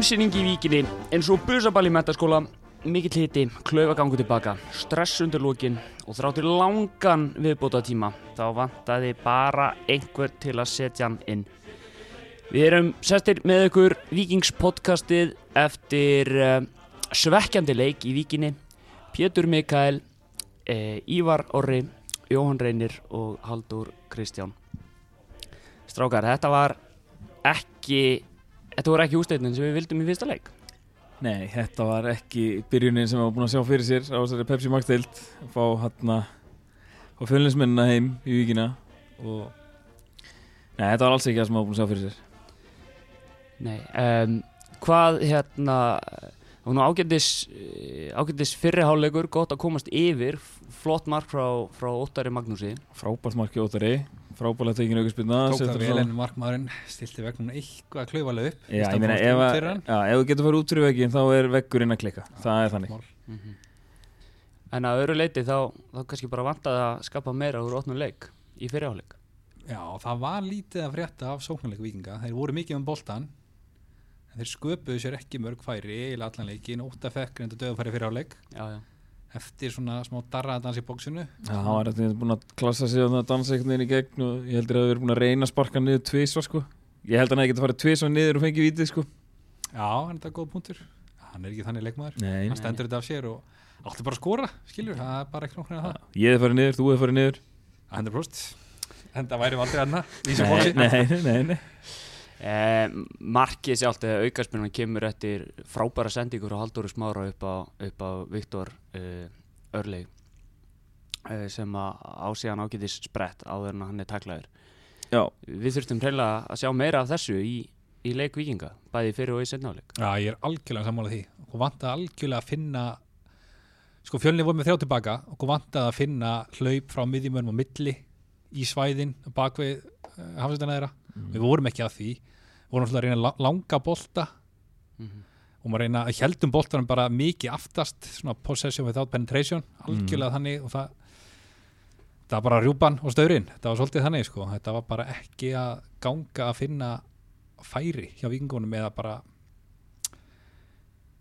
Frumsýning í víkinni, eins og busaball í metaskóla, mikill hiti, klaufagangu tilbaka, stress undir lókin og þráttur langan viðbóta tíma. Þá vantaði bara einhver til að setja hann inn. Við erum sestir með ykkur vikingspodcastið eftir uh, svekkjandi leik í víkinni. Pétur Mikael, uh, Ívar Orri, Jóhann Reynir og Haldur Kristján. Strákar, þetta var ekki, þetta voru ekki ústæðin sem við vildum í fyrsta leik. Nei, þetta var ekki byrjunin sem við varum búin að sjá fyrir sér á þessari Pepsi Max deild fá hann á fjölinsmennina heim í vikina og Nei, þetta var alls ekki það sem við varum búin að sjá fyrir sér Nei, um, hvað hérna, það var nú ágændis, ágændis fyrriháleikur, gott að komast yfir, flott mark frá, frá Óttari Magnúsi. Frábært marki Óttari, frábært tekinu aukarspilna Tók það vel en markmaðurinn stilti vegnum eitthvað klaufalega upp. Já, ég meina, ef, ef þú getur farið út fyrir veginn þá er veggurinn að klikka, það er þannig. Mm -hmm. En að öru leiti þá, þá kannski bara vantaði að skapa meira úr óttnum leik í fyrriháleik. Já, það var lítið að frétta af sóknarleika vikinga, þeir voru mikið um boltan en þeir sköpuðu sér ekki mörg færi í allan leikin, óttafekk reynda döðafæri fyrir áleik Já, já. Eftir svona smá darraðadans í bóksinu Já, hann var eitthvað búin að klassa sig að dansa einhvern veginn í gegn og ég heldur að það verið búin að reyna að sparka niður tvísvar sko. Ég held að hann hefði getið að fara tvísvar niður og fengið vítið sko. Já, en þetta er góð punktur. Hann er ekki þannig leikmaður, Nei, hann stendur þetta af sér og átti bara að skora, skilur, það er bara ekki nokkuna það, Ég hef farið niður, þú hef farið niður. 100% en það væri aldrei annað Eh, markið sjálft eða aukarspunum kemur eftir frábæra sendingur frá Halldóri Smára upp á, upp á Viktor uh, Örleig uh, sem að ásíðan ágætis sprett áður en hann er taklaður. Já, Við þurftum reynilega að sjá meira af þessu í, í leik vikinga, bæði fyrir og í setnáleik. Já, ég er algjörlega sammálað því. Og vantaði algjörlega að finna sko fjölni voru með þrjá tilbaka og vantaði að finna hlaup frá miðjumönum og milli í svæðin bakvið uh, hafsendana þeirra við vorum ekki að því vorum alltaf að reyna að la- langa bolta. Mm og maður reyna að heldum boltanum bara mikið aftast svona possession without penetration algjörlega þannig og það það var bara rjúpan og staurinn. Það var svolítið þannig sko, þetta var bara ekki að ganga að finna færi hjá vikingunum eða bara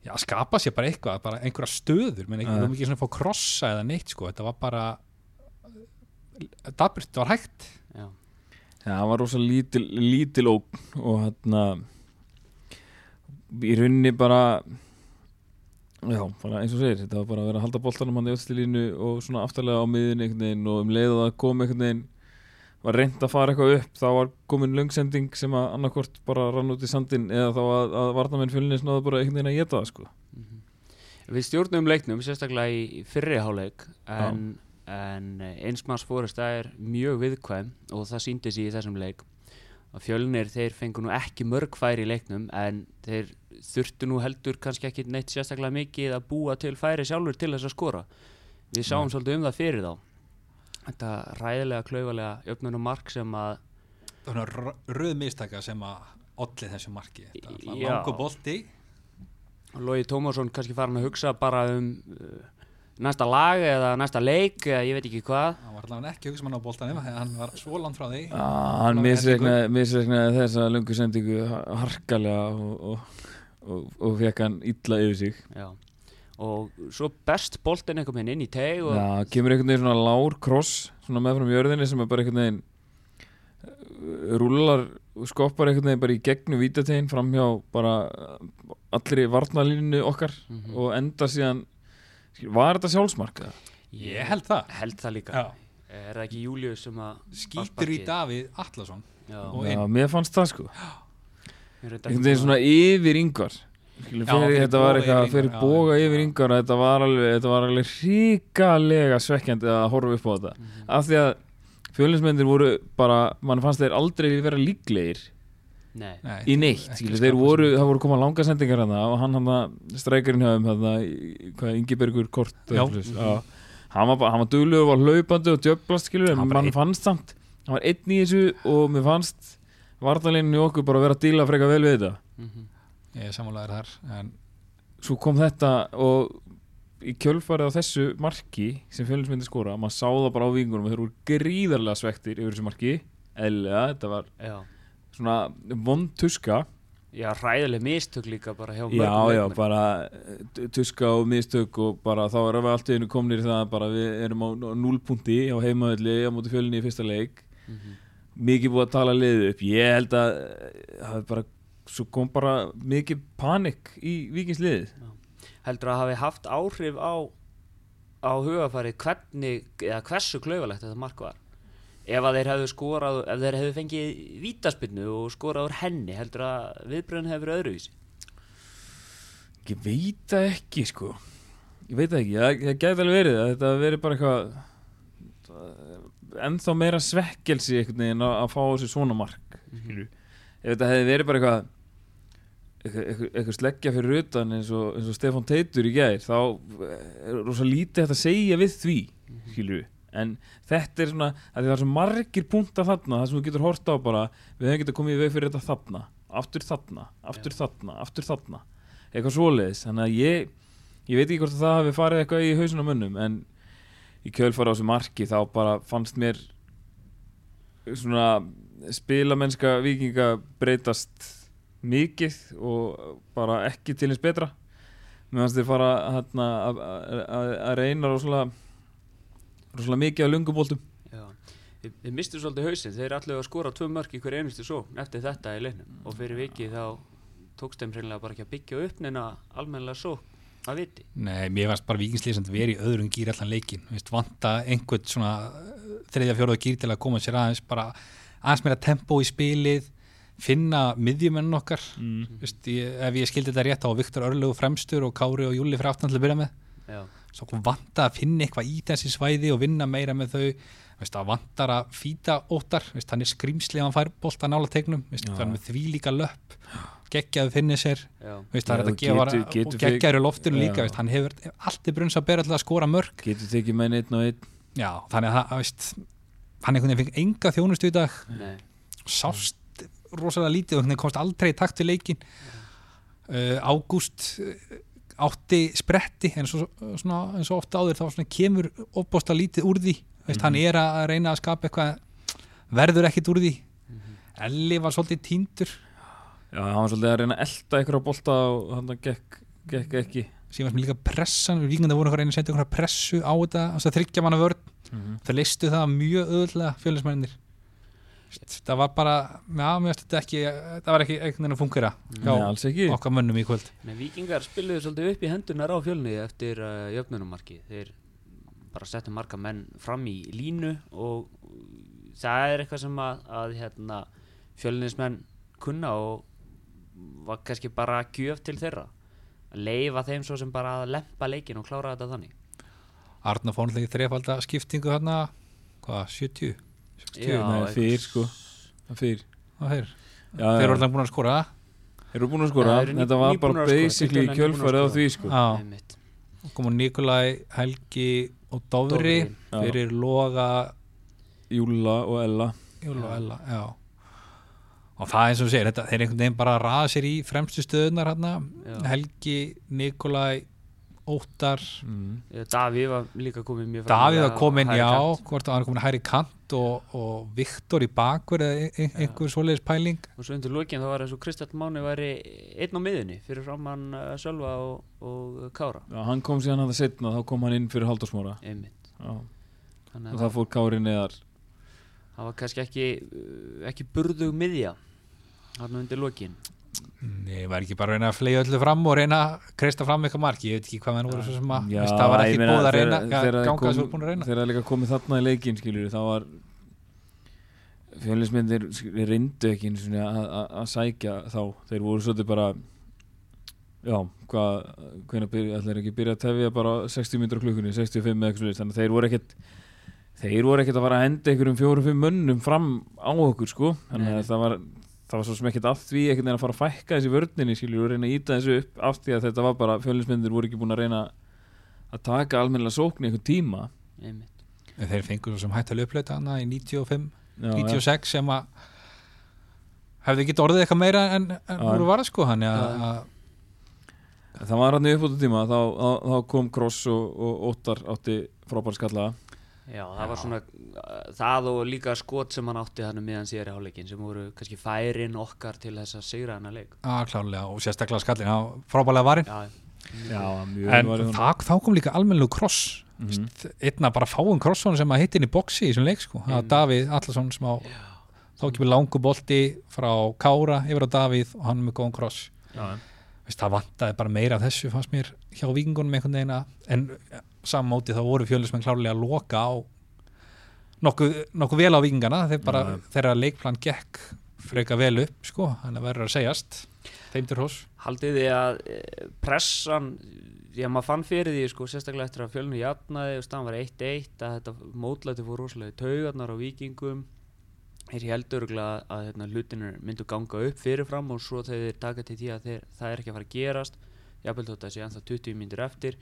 já, að skapa sér bara eitthvað bara einhverja stöður, menn ekki, vorum ekki svona að fá krossa eða neitt sko, þetta var bara þetta var hægt. Já. Já, það var rosa lítil, lítil ógn og hann í rauninni bara já, bara eins og segir þetta var bara að vera að halda boltanum hann í öllstilínu og svona aftarlega á miðin einhvern veginn og um leið og það kom einhvern veginn var reynd að fara eitthvað upp þá var komin löngsending sem að annarkort bara rann út í sandin eða þá að, að varnamenn fjölinni snáðu bara einhvern veginn að geta það sko. Við stjórnum leiknum, sérstaklega í fyrri háleik, en, en einsmanns fórist er mjög viðkvæm og það síndi sig í þessum leik að fjölnir þeir fengu nú ekki mörg færi í leiknum en þeir þurftu nú heldur kannski ekki neitt sérstaklega mikið að búa til færi sjálfur til þess að skora. Við sáum svolítið um það fyrir þá. Þetta ræðilega klaufalega jöfnunum mark sem að það svona röð mistaka sem að olli þessu marki. Þetta Já. langu bolti. Lógi Tómasson kannski farin að hugsa bara um uh, næsta lag eða næsta leik eða ég veit ekki hvað hann var allavega ekki að hugsa mann á boltanum þegar hann var svo langt frá því Ah, hann misreiknaði, misreiknaði þessa löngu sendingu harkalega og, og, og, og fekk hann illa yfir sig Já. og svo best boltin einhvern veginn inn í teg og Já, kemur einhvern veginn svona lár kross svona meðfram jörðinni sem er bara einhvern veginn uh, rúlar og skoppar einhvern veginn bara í gegnum vítategin framhjá bara allri varnalínu okkar Mhm. og enda síðan var þetta sjálfsmark? eða? ég held það held það líka Já. er það ekki Július sem að skýtur í Sparkið. Davíð Atlason Já, Og Já, inn. mér fannst það sko ég reyndar ekki veginn búin svona yfir yngvar Skilur, Já, fyrir, fyrir þetta var boga eitthvað yfir fyrir Ingvar, já, boga já, yfir já. yngvar þetta var alveg, þetta var alveg ríkalega svekkjandi að horfa upp á þetta Mhm. af því að fjölinsmyndir voru bara, mann fannst þeir aldrei vera líklegir Nei, Nei, í neitt, ekki þeir voru það voru koma langa sendingar hana og hann hann streikarinn hjá þeim hana, hvað, Ingibergur Kort Já. já. já, hann var, bara- hann var duglegur og var hlaupandi og djöblast skilur, en mann einn. fannst samt hann var einn í þessu og mér fannst vartalinu í okkur bara vera að díla freka vel við þetta mhm. ég er sammálaður þar en svo kom þetta og í kjölfarið á þessu marki sem fjölinsmyndi skora, maður sá það bara á vingunum þeir voru gríðarlega svektir yfir þessu marki eðlilega, þetta var já, svona vond tuska. Já, ræðileg mistök líka bara hjá Já, mörgum já, leikmönnum. bara eh, tuska og mistök og bara þá erum við allt í einu komnir í það að bara við erum á núlpunti á heimaðalli á móti fjölni í fyrsta leik. Mhm. mikið búið að tala liðið upp. Ég held að eh, það er bara svo kom bara mikið panik í vikingsliðið Heldur að hafi haft áhrif á á hugafari hvernig eða hversu klaufalegt þetta mark var ef að þeir hefðu skorað ef þeir hefðu fengið vítaspinnu og skorað úr henni heldur að viðbröðin hefur verið öðruvísi? Ég veit það ekki sko. Ég veit það ekki, það, það gæti alveg verið að þetta verið bara eitthvað ennþá meira svekkelsi einhvern veginn að, að fá þessi svona mark skilur ef þetta hefði verið bara eitthvað eitthvað, sleggja fyrir utan eins og, eins og Stefán Teitur í gær þá er rosa lítið hægt að segja við því skilur en þetta er svona að það er svo margir punta þarna það sem þú getur hort á bara við hefum getað komið í veg fyrir þetta þarna aftur þarna, aftur þarna, aftur þarna. Eitthvað svoleiðis þannig að ég, ég veit ekki hvort að það hafi farið eitthvað í hausuna mönnum en í kjölfara á þessu marki þá bara fannst mér svona spilamennska vikinga breytast mikið og bara ekki til eins betra. Fannst þeir fara að- að að- að reyna rosalega rosalega mikið af lungubóltum. Já, þið, þið mistu svolítið hausinn. Þeir allir að skora tvö mörk í hverju einustu sókn eftir þetta í leiknum. Og fyrir vikið þá tókst þeim reynilega bara ekki að byggja upp neina almennilega sókn að viti. Nei, mér varst bara vikingslið sem verið í öðrum gýr allan leikin, veist, vanta einhvern svona uh, þriðja, fjóraða gýr til að koma sér aðeins bara aðeins meira tempo í spilið finna miðjumenn okkar. Mm. veist, ég, ef ég skildi þetta rétt á Viktor Örlegu fremstur og Kári og Júli fyrir aftan til að byrja með. Já, svo kom vanta að finna eitthvað í þessi svæði og vinna meira með þau. Veist, að vantar að fýta óttar. Veist, hann er skrimsli ef hann fær bolta nála tegnum er með því líka löpp. Geggjaðu finni sér. Er að geggjaður loftinu Já. líka veist, hann hefur allt í brunns að bera til að skora mörg getur tekið með einn og einn. Já, þannig að hann einhvern veginn fengi enga þjónustu í dag. Nei. Sást rosalega lítið og veginn komst aldrei í takt við leikin uh, Ágúst uh, átti spretti en svo, svona, en svo ofta áður þá svona kemur opbósta lítið úr því. Veist, hann er að reyna að skapa eitthvað verður ekkit úr því. Elli var svolítið týndur. Já, hann var svolítið að reyna að elda ykkur á bolta og hann gekk, gekk ekki. Síðan sem líka pressan, við vikandi voru eitthvað að reyna að setja eitthvað pressu á þetta, þess að þryggja manna vörn. Mm það leistu það mjög öðlega fjölusmennir það var bara, já, mér finnst þetta ekki það var ekki einhvern veginn að fungera ekki. okkar mönnum í kvöld. Nei, vikingar spiluðu svolítið upp í hendunar á fjölni eftir uh, jöfnunumarki þeir bara settu marga menn fram í línu og það er eitthvað sem að, að hérna, fjölninsmenn kunna og var kannski bara gjöf til þeirra. Að leifa þeim svo sem bara að lempa leikin og klára þetta þannig. Arna fónlegi þrefalda skiptingu hérna hvað, 70? 60? Já, Nei, fyrr sko. fyrr. Þeir? Þeir eru alltaf búin að skora? Þeir eru búin að skora, þeir eru ný- þetta var bara að basically að kjölfarið á því sko. Já, Einmitt. komu Nikolai, Helgi og Dofri, já. fyrir Loga Júla og Ella. Júl og Ella, já. Og það er eins og þú segir, þetta, þeir einhvern veginn bara raða sér í fremstu stöðunar hérna. Helgi, Nikolai Óttar, mm. Davíð var líka komin mjög Davíð var komin, já hvort að hann er komin hæri kant og, og Viktor í bakver eða ein- einhver svoleiðis pæling. Og svo undir lokin þá var eins og Kristall Máni væri einn á miðunni fyrir framann uh, Sölva og, og Kára. Já, hann kom síðan að það setna, þá kom hann inn fyrir Halldórsmóra einmitt. Já, þannig og að það fór Kári neðar. Það var kannski ekki uh, ekki burðug miðja hann undir lokin Nei, var ekki bara að reyna að flega öllu fram og reyna að kreista fram eitthvað mark, ég veit ekki hvað menn voru svo sem að, Já, það var ekki búið að reyna, ganga að búin að reyna. Þegar það líka komið þarna í leikin skilur þá var fjölinnsmyndir reyndu ekki að, sækja þá. Þeir voru svolítið bara já, hvað ætlar ekki byrja að tefja bara 60 minnur á klukkunni, 65 eða eitthvað þannig að þeir voru ekkert þeir voru ekkert að fara að henda einhverjum fjórum-fimm mönnum fram á okkur sko. Þannig að það var það var svo sem ekkert að því ekkert að fara að fækka þessi vörninni skilur og reyna að íta þessu upp af því að þetta var bara fjölinnsmyndir voru ekki búin að reyna að taka almennilega sókn í einhvern tíma einmitt þeir fengur svo sem hægt að löfleita hana í 95, Já, 96 sem að hefði ekki orðið eitthvað meira en, en voru varð sko hann ja, Já. já. það var hann í uppbútu tíma þá, þá, þá kom Kross og, og Óttar átti frábæri skalla Já, það var svona uh, það og líka skot sem hann átti þannig meðan síðar í hálfleikin sem voru kannski færin okkar til þess að sigra hann að leik. Að klálega og sérstaklega skallin á frábælega varinn. Já, Já, mjög en var það, þá kom líka almennilegu kross. Mhm. einna bara fáum krossun sem að hitt inn í boxi í þessum leik sko, það var Mm. Davíð Allarsson sem á þá kemur langu bolti frá Kára yfir á Davíð og hann er með góðan kross. Já, það vantaði bara meira af þessu fannst mér hjá vikingunum einhvern veginn að- en sammóti þá voru fjölusmenn klárlega að loka á nokkuð, nokkuð vel á bara, Já. þeirra leikplan gekk freka vel upp sko, hann er verið að segjast. Þeim til hós Haldið þið að eh, pressan Já, maður fann fyrir því, sko, sérstaklega eftir að fjölnu jafnaði og staðan var 1-1 að þetta mótlæti fór rosalega í taugarnar á vikingum þeir heldur að, að hérna, hlutinur myndu ganga upp fyrirfram og svo þegar þeir taka til því að þeir, það er ekki að fara að gerast jafnvel þótt að sé ennþá 20 mínútur eftir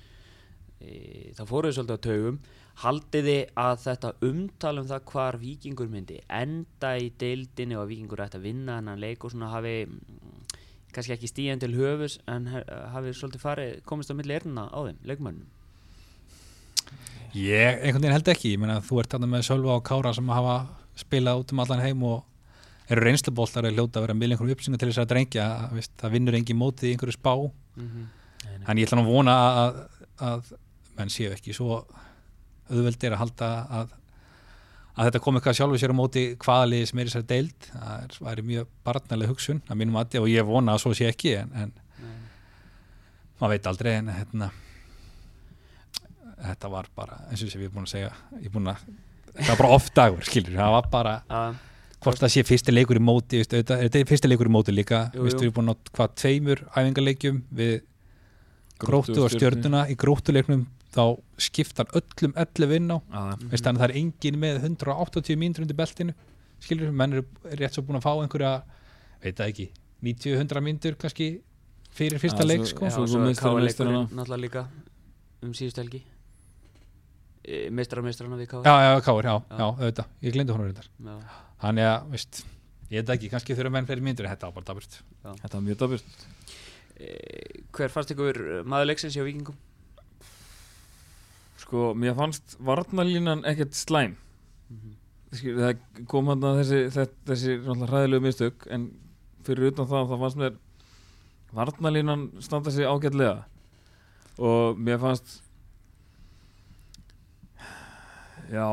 e, þá fóruðu svolítið á taugum. Haldið þið að þetta umtal um það hvar vikingur myndi enda í deildinni og vikingur ætti að vinna hennan leik og svona hafi mm, kannski ekki stíðan til höfus en hafi svolítið farið komist á milli erna á þeim, leikmönnum? Ég einhvern veginn held ekki, ég meina þú ert þarna með Sölva og Kára sem hafa spilað út um allan heim og eru reynsluboltar að hljóta að vera með einhverjum uppsingu til þess að drengja. Það vinnur engin mótið í einhverju spá. Mm -hmm. en ég ætla nú að vona að, að menn séu ekki svo auðveldir að halda að, að þetta kom eitthvað sjálfur sér á móti hvaða liði sem er þessari deild. Það er, væri mjög barnaleg hugsun að mínum að og ég vona að svo sé ekki en, en maður veit aldrei en hérna þetta var bara eins og sem ég er búin að segja ég er búin að það var bara oft dagur skilur. Það var bara að hvort það sé fyrsti leikur í móti veist, auðvitað, þetta er fyrsti leikur í móti líka? Jú, jú. við erum búin að hvað tveimur æfingarleikjum við gróttu og stjörnuna í gróttuleiknum þá skiptar öllum 11 inn á. Þannig að það er engin með 180 mínútur undir beltinu skilur, menn eru rétt svo búin að fá einhverja veit það ekki, 90-100 mínútur kannski fyrir fyrsta Já, leik svo- sko. Já, svo er káleikurinn náttúrulega líka um síðust helgi. E, meistara meistarana við káa já, já, káir, já, Já. já, auðvitað. Ég glindi honum já. þannig að veist, ég veit ekki, kannski þurfa menn fleiri mínútur þetta var bara daburt Þetta var mjög daburt E, hver fannst ykkur maður leiksins hjá vikingum? Sko, mér fannst varnalínan ekkert slæm. Skil, það kom hann að þessi, þessi, þessi hræðilegu mistök en fyrir utan það þá fannst mér varnalínan standa sig ágætlega. Og mér fannst já,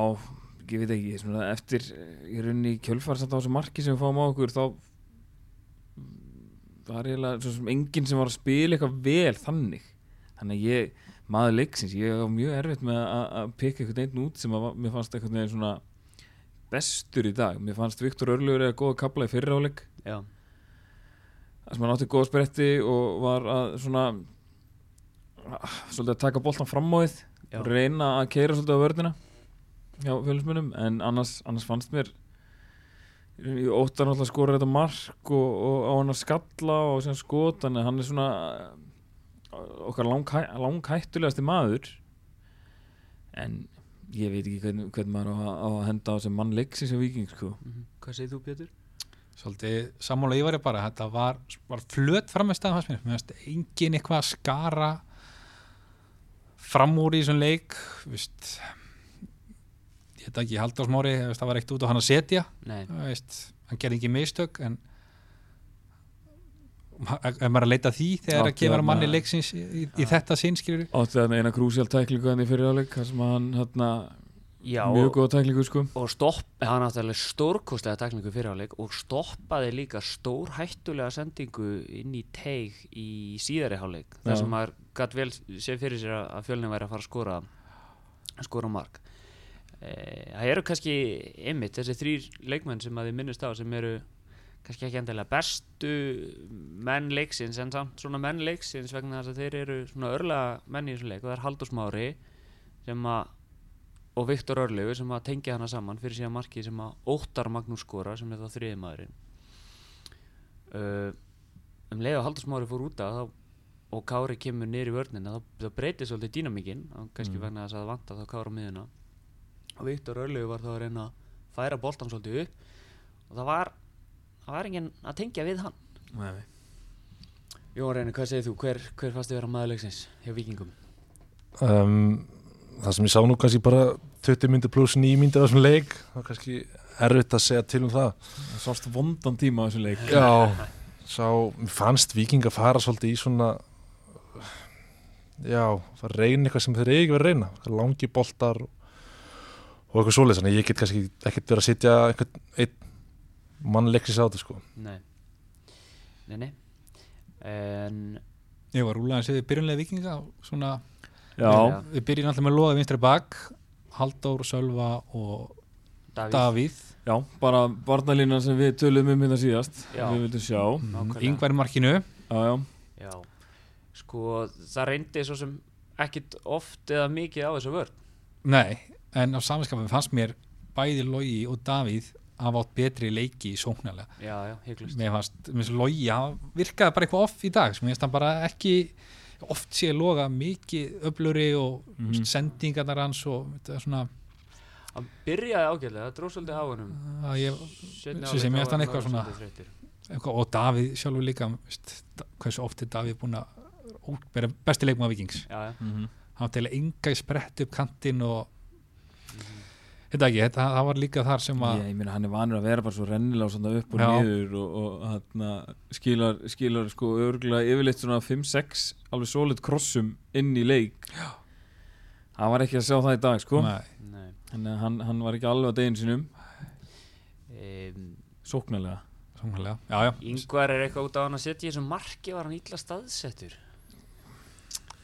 ég veit ekki svona, eftir í rauninni kjölfar samt á þessu marki sem við fáum á okkur þá var eiginlega svo sem enginn sem var að spila eitthvað vel þannig. Þannig að ég, maður leiksins. Ég var mjög erfitt með að, að peka eitthvað einn út sem að, mér fannst eitthvað neginn svona bestur í dag. Mér fannst Viktor Örlugur eða góða kapla í fyrirháleik Já, þar sem hann átti góða spretti og var að svona svolítið að taka boltan fram á þið og reyna að keira svolítið á vörðina hjá fjölusmunum en annars, annars fannst mér ég óttar náttúrulega að skora þetta mark og, og á hann að skalla og sem skot þannig að hann er svona okkar langhæ, langhættulegasti maður en ég veit ekki hvern, hvern maður á, að- á að henda á sem mann leiksins á viking sko. mhm. hvað segir þú Pétur? svolítið sammála ég var ég bara þetta var, var flöt framistæðan fannst mér mér finnst engin eitthvað að skara fram úr í þessum leik veist, ég veit ekki, Halldór Smári veist, það var ekkert út á hann að setja Nei, veist, hann gerði ekki mistök en ef maður er að leita því þegar að kemur að þarna- manni leiksins í, í, í þetta sinn skilur átti hann eina krúsjál tæklingu hann í fyrirháleik þar sem hann hérna, já. mjög góða tæklingu sko. og stopp, hann átti alveg stórkostlega takningu fyrirháleik og stoppaði líka stór hættulega sendingu inn í teig í síðari háleik þar sem maður gætt vel sé fyrir sér að- að fjölni væri að fara að skora skora mark. E, það eru kannski einmitt þessi þrýr leikmenn sem að þið minnist á sem eru kannski ekki endilega bestu menn leiksins en samt svona menn leiksins vegna þess að þeir eru svona örlega menn í þessu leik. Og það er Haldur Smári sem að og Viktor Örlegu sem að tengja hana saman fyrir síðan markið sem að Óttar Magnús skora sem er þá þriði maðurinn uh, um leið og Haldur Smári fór út af þá, og Kári kemur í vörnina þá, þá breytir svolítið dýnamíkin kannski Mm. vegna þess að það vantar þá Kári á miðuna og Viktor Örlegu var þá að reyna að færa boltan svolítið upp. Og það var það var enginn að tengja við hann Nei. Jón Reyni, hvað segir þú? Hver, hver fannst þið vera maður leiksins hjá Víkingum? um, það sem ég sá nú kannski bara 20 myndir pluss 9 myndir á þessum leik það er kannski erfitt að segja til um það Það sást vondan tíma á þessum leik Já, sá, mér fannst Víking að fara svolítið í svona já, það reyna eitthvað sem þeir eigi ekki verið að reyna langi boltar og, og eitthvað svoleið, þannig að ég get kannski ekkert verið að sitja einhvern einn mannleiksis á þetta sko. Nei. Nei, nei. En Ég var rúlega að segja byrjunlega vikinga svona, Já, við byrjum alltaf með loða vinstri bak Halldór, Sölva og Davíð, Davíð. Já, bara varnalínan sem við tölum um hérna síðast Já. Við vildum sjá. Nákvæmlega. Yngvar í markinu Já, já, Já. Sko, það reyndi svo sem ekkit oft eða mikið á þessu vörn. Nei, en á samanskapin fannst mér bæði Logi og Davíð hafa átt betri leiki sóknarlega. Já, já, hygglust mér finnst Logi hann virkaði bara eitthvað off í dag sem mér finnst hann bara ekki oft sé loga mikið öfluri og Mhm. sendingarnar hans og þetta er svona Hann byrjaði ágætlega, það dróð svolítið á hennum að ég, fannst hann eitthvað svona- eitthvað, og Davíð sjálfur líka veist, hversu oft er Davíð búin að vera besti leikmaður vikings Já, já. Mhm. hann var til að enga í sprett upp kantinn og þetta ekki, þetta, það var líka þar sem að Ég, ég meina hann er vanur að vera bara svo rennilega svona upp og Já. niður og, og hann skilar, skilar sko örgulega yfirleitt svona 5-6 alveg solid krossum inn í leik. Já. Hann var ekki að sjá það í dag sko. Nei, Nei. Þannig að hann, hann var ekki alveg á deginu sinum um, Sóknarlega. Sóknarlega, já, já. Yngvar er eitthvað út á hann að setja í þessum marki var hann illa staðsettur?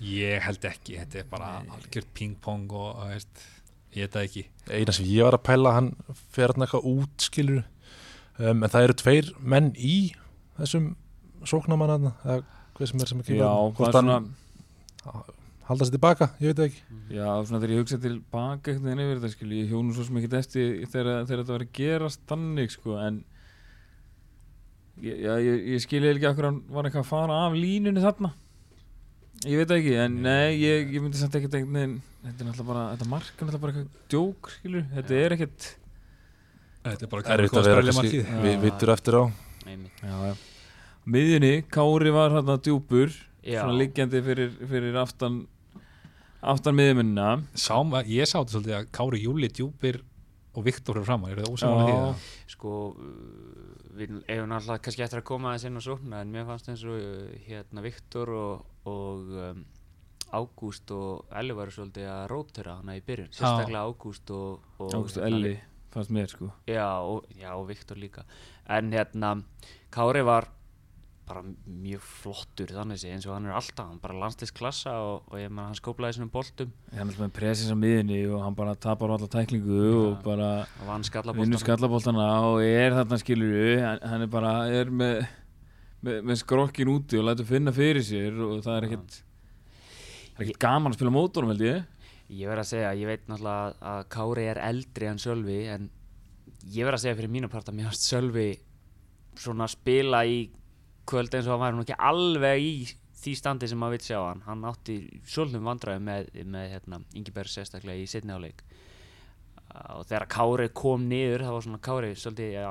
Ég held ekki, þetta er bara algjört ping-pong og og, veist, ég veit það ekki. Eina sem ég var að pæla, hann fer hann eitthvað út skilur um, en það eru tveir menn í þessum sóknamann hann eða hvað sem er sem ekki Já, hvort hann svona halda sér tilbaka, ég veit það ekki. Já, svona þegar ég hugsa til baka einhvern veginn yfir þetta skil ég hjónu svo sem ekki eftir þegar, þegar þetta var að gerast þannig sko en ég, ég, ég skilja ekki okkur hann var eitthvað að fara af línunni þarna ég veit ekki, en nei ég, ég myndi samt ekkert einhvern veginn þetta er náttúrulega bara, þetta mark er náttúrulega bara eitthvað djók skilur, þetta er ekkert Þetta er bara að vera kannski, Já. við vittur eftir á. Já, já. miðjunni, Kári var hérna djúpur Já, svona liggjandi fyrir, fyrir aftan aftan miðjumennina Sám, ég sá þetta svolítið að Kári Júli djúpir og Viktor fyrir framann, er það ósamála því að sko uh, við eigum alltaf kannski eftir að koma aðeins inn á sókna en mér fannst eins og uh, hérna Viktor og, og um, Ágúst og Elli varu svolítið að rótera hana í byrjun. Sérstaklega Ágúst og, og Ágúst og Elli fannst mér sko. Já og, já, og Viktor líka. En hérna Kári var bara mjög flottur þannig sé eins og hann er alltaf hann bara landslisklassa og, og ég maður hann skóplaði þessum boltum. Hann er alltaf með presis á miðinni og hann bara tapar á alla tæklingu og bara og vann vinnur skallaboltana og er þarna skilur hann, hann er bara er með, með, með skrokkin úti og lætur finna fyrir sér og það er ekkert er ekkert gaman að spila mótorum held ég. Ég verð að segja, ég veit náttúrulega að- að Kári er eldri en Sölvi en ég verð að segja fyrir mínu part að mér hast Sölvi svona spila í kvöld eins og hann var nú ekki alveg í því standi sem maður vill sjá hann. Hann átti svolítið vandræði með, með hérna, Ingeberg sérstaklega í setni áleik og þegar Kári kom niður það var svona Kári svolítið ja,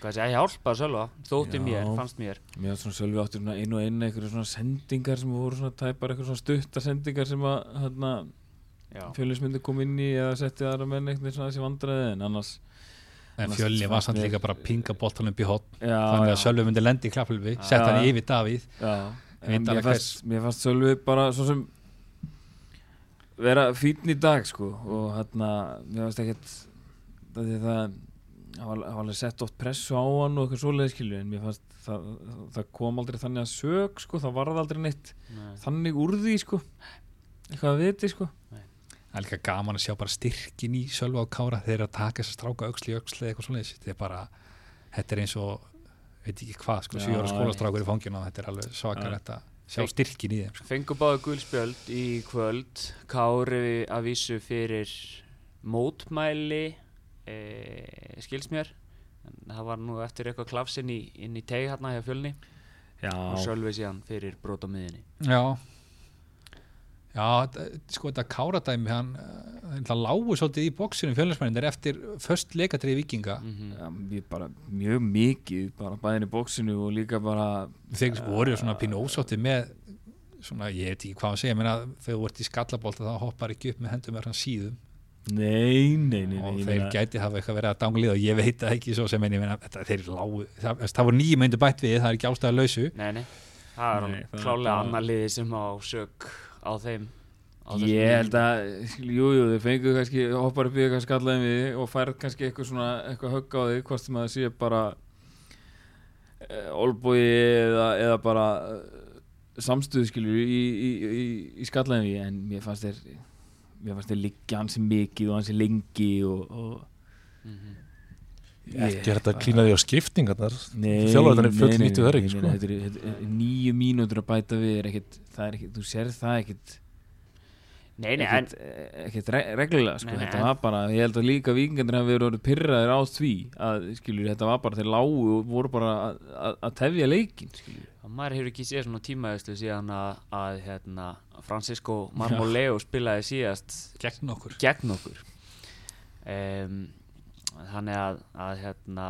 hvað sé, ég hjálpaði Sölva þótti Já. mér, fannst mér. Mér var svona sölvi svona einu og einu einhverju svona sendingar sem voru svona tæpar eitthvað svona stuttar sendingar sem að hérna, fjölusmyndi kom inn í eða setti aðra menn eitthvað svona þessi vandræði en annars en fjölni var samt líka bara að pinga boltanum upp í hotn þannig að Sölvi myndi lendi í klappulvi sett hann yfir Davíð. Mér fannst, fannst sölvi bara svo sem vera fítn í dag sko og hérna mér fannst ekkert það, var, alveg sett oft pressu á hann og eitthvað svoleiði skilju en mér fannst það, það kom aldrei þannig að sög sko, það varð aldrei neitt nei, þannig úr því sko eitthvað að viti sko það er líka gaman að sjá bara styrkin í Sölva og Kára. Eru að taka þess að stráka auksli auksli eitthvað svona þetta er bara, þetta er eins og veit ekki hvað, sko, Já, sjóra skólastrákur í fanginu og þetta er alveg svakar þetta sjá styrkin í þeim sko. Fengu báðu gulspjöld í kvöld. Kári að vísu fyrir mótmæli e, skils mér. En það var nú eftir eitthvað klafsinn í, inn í teg hérna hjá fjölni. Já, og Sölvi síðan fyrir brot á miðinni Já Já, sko þetta káradæmi hann, eh, það lágu svolítið í bóksinu fjölnismennir eftir först leikatrið vikinga mm já, mér bara mjög mikið bara bæðin í bóksinu og líka bara þeir voru svona pínu ósátti með svona, ég veit ekki hvað að segja menna, þegar þú ert í skallabólta þá hoppar ekki upp með hendum er hann síðum. Nei, nei, nei, nei og ég þeir meina- gæti hafa eitthvað verið að danglið og ég veit það ekki svo sem en ég meina þetta, þeir lágu, það, það voru nýjum myndu bætt við, það er ekki ástæða lausu Nei, nei, það er Nei, klálega annar liði sem á sök á þeim á Ég held að, jú, jú, þau fengu kannski, hoppar upp í eitthvað skallaðum við og færð kannski eitthvað svona, eitthvað högg á þig, hvort sem að það sé bara olbúi eða, eða bara uh, samstöðu skilur í, í, í, í skallaðum við, en mér fannst þeir, mér fannst þeir liggja hansi mikið og hansi lengi og, og Mhm. Ekki er þetta að klína því á skiptingarnar Nei, Þjálfararnir nei, full nei, nýttu þær ekki, sko. meina, Þetta er- þetta er nýju mínútur að bæta við er ekkit, það er ekkit, þú sér það ekkit Nei, nei, ekkit re reglulega sko. Nei, þetta var bara, ég held að líka vikingandir hafi verið orðið pyrraðir á því að skilur, þetta var bara þeir lágu og voru bara að, tefja leikin skilur. maður hefur ekki séð svona tímaðislu síðan að, að hérna, Francisco Marmoleo spilaði síðast gegn okkur gegn okkur um, þannig að, að hérna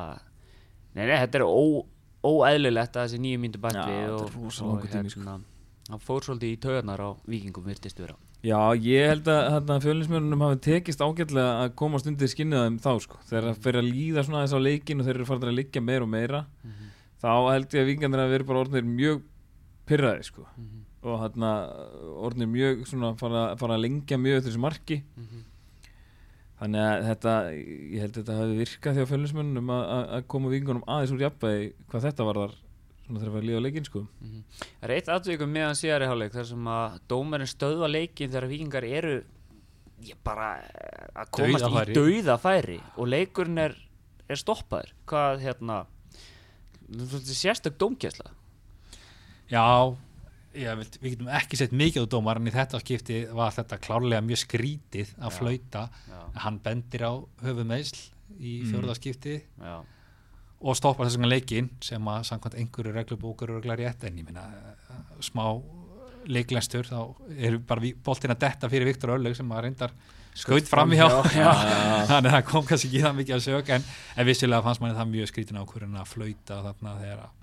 nei, nei, þetta er ó, óeðlilegt að þessi nýju myndu bætti er og, og sko. hérna hann fór svolítið í taugarnar á vikingum virtist vera Já, ég held að, að fjölinsmjörnum hafi tekist ágætlega að komast undir skinnið á þeim þá sko. þegar það fyrir að líða svona þess á leikin og þeir eru farin að liggja meira og meira þá held ég að vikingandir hafi verið bara orðnir mjög pyrraði sko. og hérna orðnir mjög svona fara, fara að lengja mjög eftir þessu marki þannig að þetta ég held að þetta hafi virkað því á fjölinsmjörnum að, að- að koma vikingunum aðeins úr jafnvægi hvað þetta var þar svona þegar það var líða á leikin sko. Það er eitt aðtökum meðan síðari hálfleik þar sem að dómarinn stöðva leikin þegar vikingar eru ég bara að komast Dauðafæri. í dauðafæri og leikurinn er, er stoppaður hvað hérna svolítið sérstök dómgæsla já, vilt, við getum ekki sett mikið á dómar en í þetta skipti var þetta klárlega mjög skrítið að flauta. Hann bendir á höfumeisl í Mm. fjórða skipti. Já, og stoppar þess vegna leikinn sem að samkvæmt einhverju reglubókur eru regla rétt en ég minna smá leiklenstur þá eru bara boltin að detta fyrir Viktor Örlög sem að reyndar skaut fram í hjá þannig að það kom kannski ekki það mikið að sög en, en vissilega fannst manni það mjög skrítin ákvörðin að flauta þarna þegar að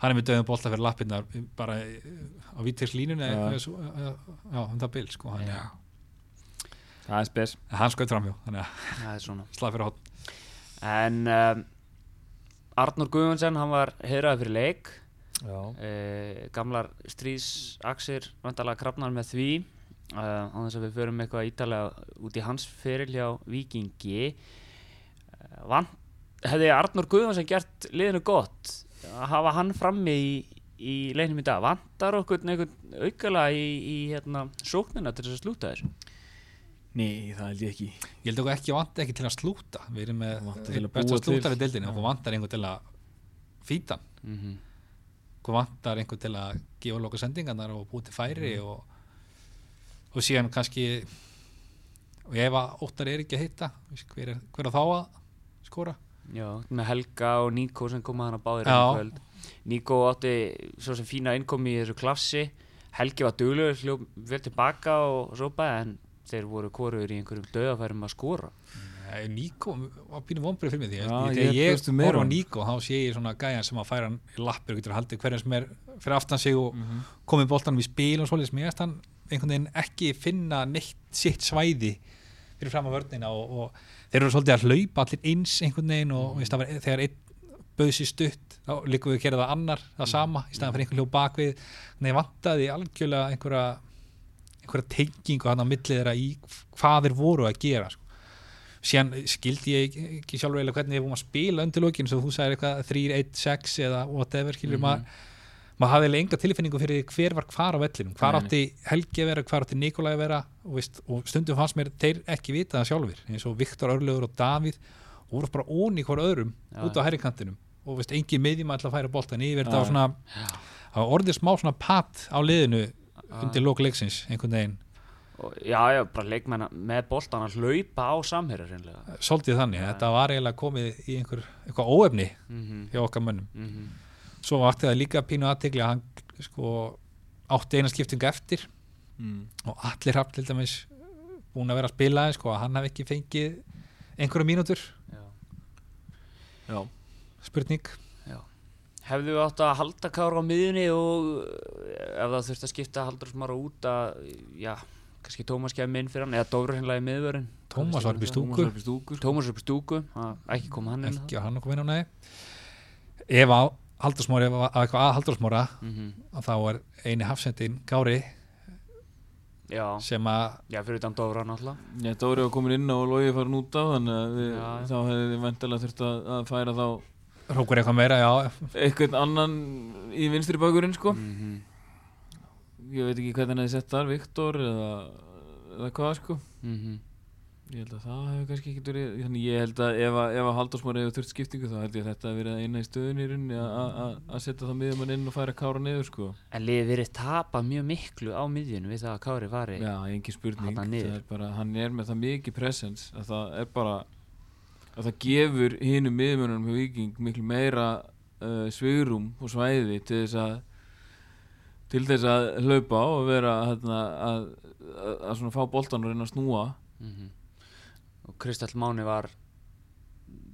hann er með döðum bolta fyrir lappirnar bara á vítirslínunni Já. eða svo- eða- já, um það bil sko, hann, Já. það er spes hann skaut fram hjá þannig að það er svona. Slag fyrir hot en um, Arnur Guðmundsson hann var heiraði fyrir leik. Já, uh, gamlar stríðsaksir vandalega krafnar með því uh, á þess að við förum eitthvað ítalega út í hans feril hjá Víkingi. Uh, van, hefði Arnur Guðvarsson gert liðinu gott að hafa hann frammi í, í leiknum í dag. Vantar okkur einhvern aukala í, í hérna, sóknina til þess að slúta þér Nei, það held ég ekki. Ég held okkur ekki vant ekki til að slúta. Við erum með Vantar til að besta búa til. slútar í deildinni okkur vantar einhver til að fýta mm -hmm. okkur vantar einhver til að gefa loka sendingarnar og búið til færi Mhm. og, og síðan kannski og ef að óttar er ekki að hitta hver er, hver er þá að skora Já, með Helga og Níko sem koma hann að báðir Níko átti svo sem fína innkomi í þessu klassi. Helgi var duglegur, hljóp vel tilbaka og rópaði en þeir voru koruður í einhverjum döðafærum að skora. Nei, Níko var pínu vonbrið fyrir mig því Já, ég, ég ég horf á. Níko þá sé ég svona gæjan sem að færa hann í lappir og getur haldið hverjum sem er fyrir aftan sig og Mhm. komið boltanum í spil og svolítið mér erst hann einhvern veginn ekki finna neitt sitt svæði fyrir fram á vörnina og, og þeir eru svolítið að hlaupa allir eins einhvern veginn og mm. var, þegar einn bauð sér stutt þá líkum við að gera það annar það sama í staðan fyrir einhvern hljóð bakvið nei vantaði algjörlega einhverja einhverja tengingu hann á millið þeirra í hvað þeir voru að gera sko. síðan skildi ég ekki- sjálfur eiginlega hvernig við vorum að spila undir lókin svo þú sagðir eitthvað 3, 1, 6 eða whatever skilur Mhm. maður maður hafði eiginlega enga tilfinningu fyrir hver var hvar á vellinum. Hvar Nei, átti Helgi að vera, hvar átti Nikolai að vera og, veist, og stundum fannst mér þeir ekki vita það sjálfur eins og Viktor Örlögur og Davíð og voru bara onni hvort öðrum Já, út á herrikantinum og veist, engin meðjum að færa boltan yfir Já, þetta var það orðið smá svona pat á liðinu Já. undir lók leiksins einhvern veginn. Og, Já, já, bara leikmenn með boltan að hlaupa á reynlega svolítið þannig, þetta var eiginlega komið í einhver, eitthvað óefni mm -hmm. hjá okkar mönnum. Mm -hmm. Svo vakti það líka pínu aðtegli að hann sko átti eina skiptingu eftir. Mm. og allir hafði til dæmis búin að vera að spila en sko að hann hef ekki fengið einhverja mínútur. Já, spurning. Hefðu við átt að halda kára á miðunni og eh, ef það þurfti að skipta haldur smara út að já, kannski Tómas kemur inn fyrir hann eða Dóri hreinlega í miðvörin Tómas var upp í Tómas stúku. var upp í stúku. Tómas er upp í stúku, að ekki koma hann inn ekki að hann að koma inn á nei ef á Haldursmóri að eitthvað að Haldursmóra mm þá er eini hafsendin Gári Já, sem að já, fyrir utan Dóra náttúrulega. Já, Dóri var komin inn á og Logi farin út á þannig að við, þá hefði við vendilega þurft að, að færa þá hrókur eitthvað meira já, eitthvað annan í vinstri bakurinn sko. Mm ég veit ekki hvernig hann hefði sett þar Viktor eða, eða hvað sko. -hmm. Ég held að það hefur kannski ekki verið þannig ég held að ef að, ef að Halldórsmór hefur þurft skiptingu þá held ég að þetta að vera eina í stöðunni í rauninni að- setja það miðjumann inn og færa kára niður sko. En liðið verið tapað mjög miklu á miðjunu við það að Kári fari já, engin spurning. er bara, hann er með það mikið presence að það er bara að það gefur hinum miðjumannum hjá Viking miklu meira uh, svigrum og svæði til þess að til þess að hlaupa og vera hérna, að, að, að svona fá boltan og reyna að snúa. Mm og Kristall Máni var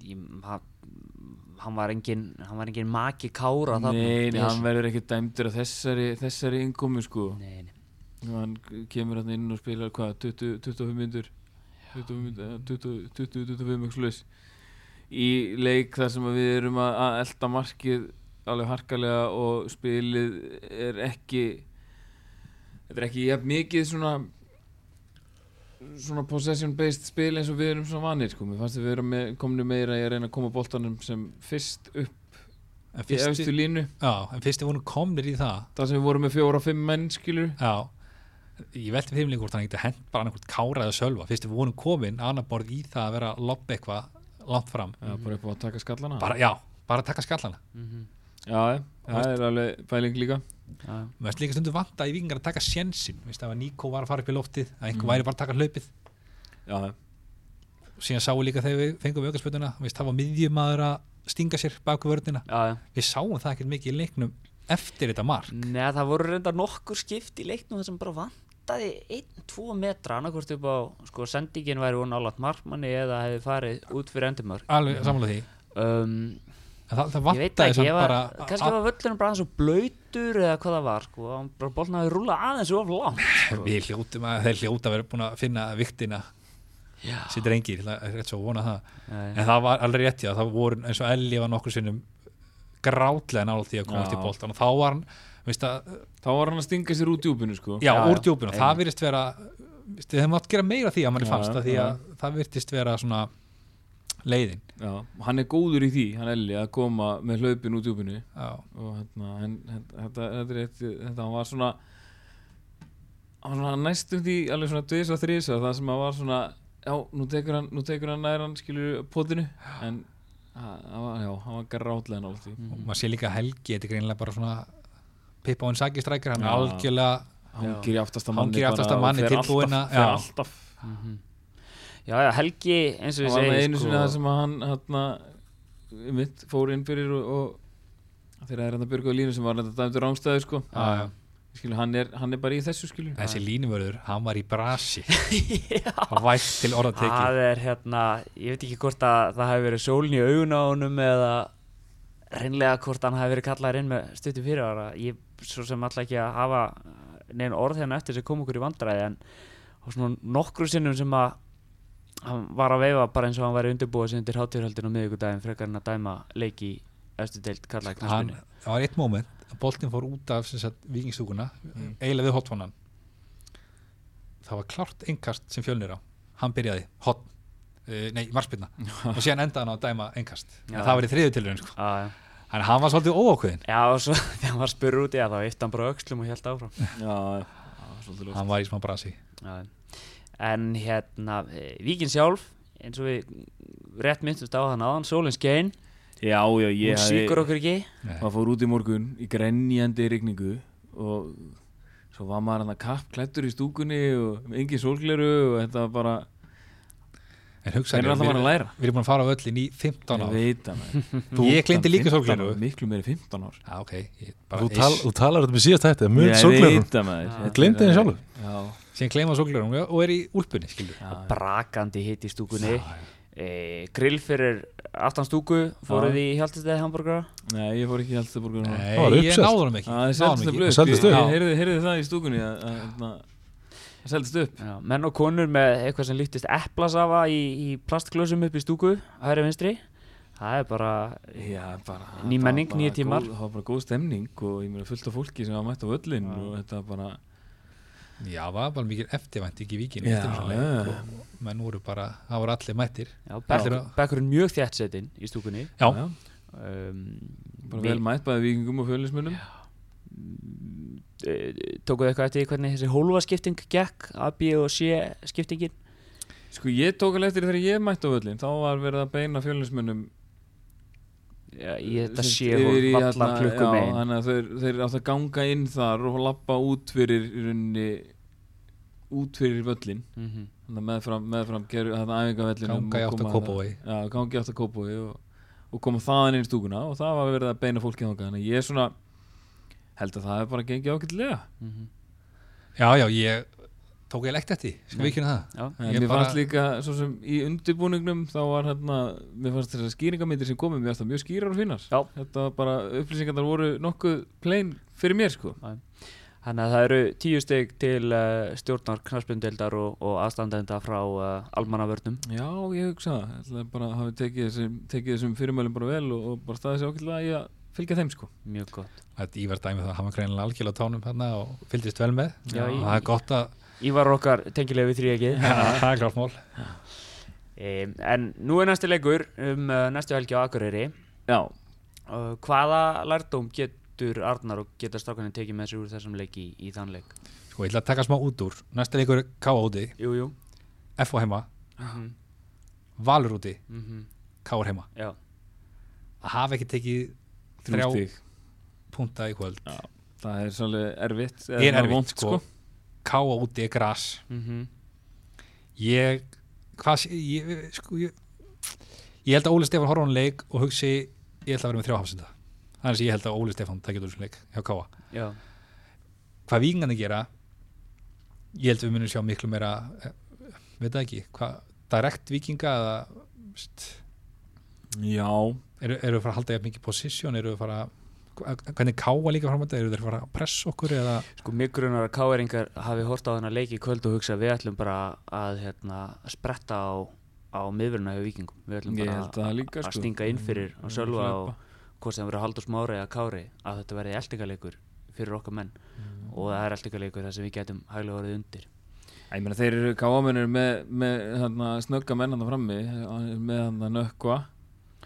ég, hann, var engin hann var engin maki Kára. Nei, nei, hann verður ekki dæmdur að þessari, þessari innkomi sko Nei, nei. hann kemur hann inn og spilar hvað, 20, 25 myndur 25 myndur, 20, 20, 25 mjög í leik þar sem við erum að, að elda markið alveg harkalega og spilið er ekki þetta er ekki jafn mikið svona svona possession based spil eins og við erum svona vanir sko, mér fannst að við erum með, komni meira í að reyna að koma boltanum sem fyrst upp en í fyrst, línu. Já, en fyrst við vorum komnir í það. Þar sem við vorum með fjóra og fimm menn skilur já, ég velti fyrir mig hvort hann geti hent bara annarkvort Kára eða Sölva. Fyrst við vorum komin annar borð í það að vera að lobba eitthvað langt fram. Já, bara upp á að taka skallana. Bara, já, bara að taka skallana. Mm Já, já, það er alveg pæling líka. Já. mér finnst líka stundu vanta í vikingar að taka sjensin veist ef að Níko var að fara upp í loftið að einhver Mhm. væri bara að taka hlaupið. Já, síðan sáum við líka þegar við fengum við aukarspötuna það var miðjumadur að stinga sér baku vörnina. Já, já. við sáum það ekkert mikið í leiknum eftir þetta mark. Nei, það voru reynda nokkur skipt í leiknum þar sem bara vantaði 1-2 metra annarkvort upp á, sko, sendingin væri hún álat markmanni eða hefði farið út fyrir endumörk alveg sammála því. Um, en það, það Ég veit vantaði ekki, samt ég var, bara kannski var völlunum bara aðeins og blöytur eða hvað það var, sko, hann bara bolna að rúla aðeins of langt sko. við hljótum að þeir hljóta að vera búin að finna viktina Já, sér drengir, það er rétt svo að vona það Nei. en það var alveg rétt já, það voru eins og Elli var nokkur sinnum grátlega nála því að komast Já. í boltan og þá var hann veist að, þá var hann að stinga sér út djúpinu sko já, Já, úr já, djúpinu og það virðist vera hefum átt gera meira því að manni Já, fannst að því já. að það virðist vera svona leiðin. Já, hann er góður í því, hann Elli að koma með hlaupin út djúpinu já, og hérna, hann, þetta, þetta, þetta, er þetta hann var svona hann var næstum því alveg svona dvis og þrís það sem að var svona já, nú tekur hann, nú tekur hann nær hann skilur potinu. En hann var, já, hann var grátlega nála því. Og maður sé líka Helgi þetta er greinilega bara svona Pippa og Saki strækir hann er algjörlega í manni í aftasta bara og manni, fer tilbúinn alltaf, að- fer já. Já, Helgi, eins og Það ég var með einu sko, sinni það sem að hann hérna, mitt fór inn fyrir og, og þegar það er hérna Björgu og Línu sem var þetta dæmdur rángstæður sko. Já, já. Skilu, hann, er, hann er bara í þessu skilu þessi línuvörður, hann var í brasi. Og vægt til orða tekið. Það er hérna, ég veit ekki hvort að það hefði verið sólin í augun á honum eða reynlega hvort hann hefði verið kallaður inn með stuttu fyrir ára ég svo sem alltaf ekki að hafa neina orð hérna eftir sem kom okkur í vandræði en á svona nokkru sinnum sem að hann var að veifa bara eins og hann væri undirbúið sem undir hátíðurhaldin á miðvikudaginn frekar en að dæma leik í eftir deild kallaði hann, það var eitt moment að boltin fór út af sem sagt, vikingstúkuna eiginlega við hotfonan það var klart engast sem fjölnir á. Hann byrjaði hot uh, nei, marspilna og síðan endaði hann á að dæma Já. það var í þriðu tilurinn sko. Já, já. en hann var svolítið óákveðin Já, og svo þegar hann var spurður út í það þá yfti hann bara öxlum og held áfram. Já, já, hann var í smá brasi. Já. En hérna, eh, Víkin sjálf eins og við rétt myndumst á hann aðan, Sólin Skein. Já, já, ég hún síkur okkur ekki. Það fór út í morgun í grenjandi rigningu og svo var maður hann að kapp klættur í stúkunni og engin sólgleru og þetta var bara en hugsa Hvernig er alltaf við, maður að læra? við erum búin að fara á öllin í 15 Ég ár Ég gleymdi líka 15 sólgleraugu. ár, Miklu meiri 15 ár. Já, ok, ég, bara Þú, tal, þú talar þetta með síðast þetta, mun Ég maður. Er- henni sjálfur. Já, síðan gleyma sólglerum og er í úlpunni brakandi hitt í stúkunni. E, grill fyrir aftan stúku. Fóruð í Hjaltistæði hambúrgara Nei, ég fór ekki í núna. Nei, ég náður hann ekki. Það er seldist upp. heyrði, heyrði það í stúkunni að, að, að, það seldist upp. Já, menn og konur með eitthvað sem líktist eplasafa í, í plastglösum upp í stúku hægri vinstri. Það er bara Já, bara, Ný það var menning, bara nýir tímar. Það var bara góð stemning og ég meina fullt af fólki sem var mætt á völlin Já. og þetta var bara Já, það var bara mikil eftirvænt ekki já. og menn voru bara, það voru allir mættir. Bekkurinn mjög þjætt setinn í stúkunni. Já, um, bara vel mætt bæði vikingum og fjölismunum eh, tókuðu eitthvað eftir hvernig þessi hólfaskipting gekk A, B og C skiptingin? Sko ég tók alveg eftir þegar ég mætti á völlin þá var verið að beina fjölismunum já, í þetta hérna- allar klukkum einn Þannig að þeir, þeir átt að ganga inn þar og lappa út fyrir í rauninni út fyrir völlin mm -hmm. þannig að meðfram, meðfram geru þetta í og átt að Já, ganga í átt að Kópavogi og, og koma þaðan inn í stúkuna og það var verið að beina fólki þangað. Þannig að ég er svona held að það er bara gengið ágætlega. Mhm. já, já, ég tók ég lekt eftir, sko víkinu það? Já, en Ég mér bara- fannst líka svo sem í undirbúningnum þá var hérna mér fannst þessar skýringamyndir sem komið mér fannst það mjög skýrar og finnar Já. þetta var bara upplýsingarnar voru nokkuð plain fyrir mér sko. Þannig að það eru tíu steg til uh, stjórnar knarsbjöndeldar og, og aðstandenda frá uh, almannavörnum. Já, ég hugsa það, ég ætla bara að hafa tekið þessum, tekið þessum fyrirmælum bara vel og, og bara staðið sér í að fylgja þeim sko. Mjög gott. Þetta Ívar dæmi það, hann var greinilega algjörlega á tánum þarna og fylgdist vel með. Já, og það er gott að Ívar okkar tengilegu við þrýegið það er klart mál. Um, En nú er næsti leikur um uh, næstu helgi á Akureyri. Já, uh, Hvaða lærdóm getur Arnar og geta strákaninn tekið með sér úr þessum leiki í, í þann leik? Sko, ég ætla að taka smá út úr. Næsta leikur er K.A. úti, Jú, jú. F.O. heima. Mm Valur úti, -hmm. K.A. heima. Já, að hafa ekki tekið Þrjá- punta í kvöld. Já, það er svolítið erfitt er eða erfitt vont, sko. K.A. úti er gras. Mm ég hvað ég, sko, ég, ég held að Óli Stefán horfa á hann leik og hugsi ég ætla að vera með þrjá hafsenda. Þannig að ég held að Óli Stefán takja úr þessum leik hjá K.A. já. Hvað vikingandi gera ég held að við munum sjá miklu meira eh, veit það ekki, hvað direkt vikinga eða st, Já, eru, eru að fara að halda jafn mikið position, eru að fara hvernig káa líka fram að þetta, eru þeir að fara að pressa okkur eða, Sko mig grunar að káeringar hafi hort á þennan leik í kvöld og hugsa við ætlum bara að hérna, spretta á, á miðvöruna hjá vikingum Við ætlum bara held að líka að sko. stinga inn fyrir á Mm, Sölva hlaupa. og hvort sem verður Haldur Smári eða Kári að þetta verði eldingaleikur fyrir okkar menn Mm. og það er eldingaleikur þar sem við getum hæglega orðið undir Ég meina þeir eru káamennir með, með hérna, snögga menn hann frammi með hann nökkva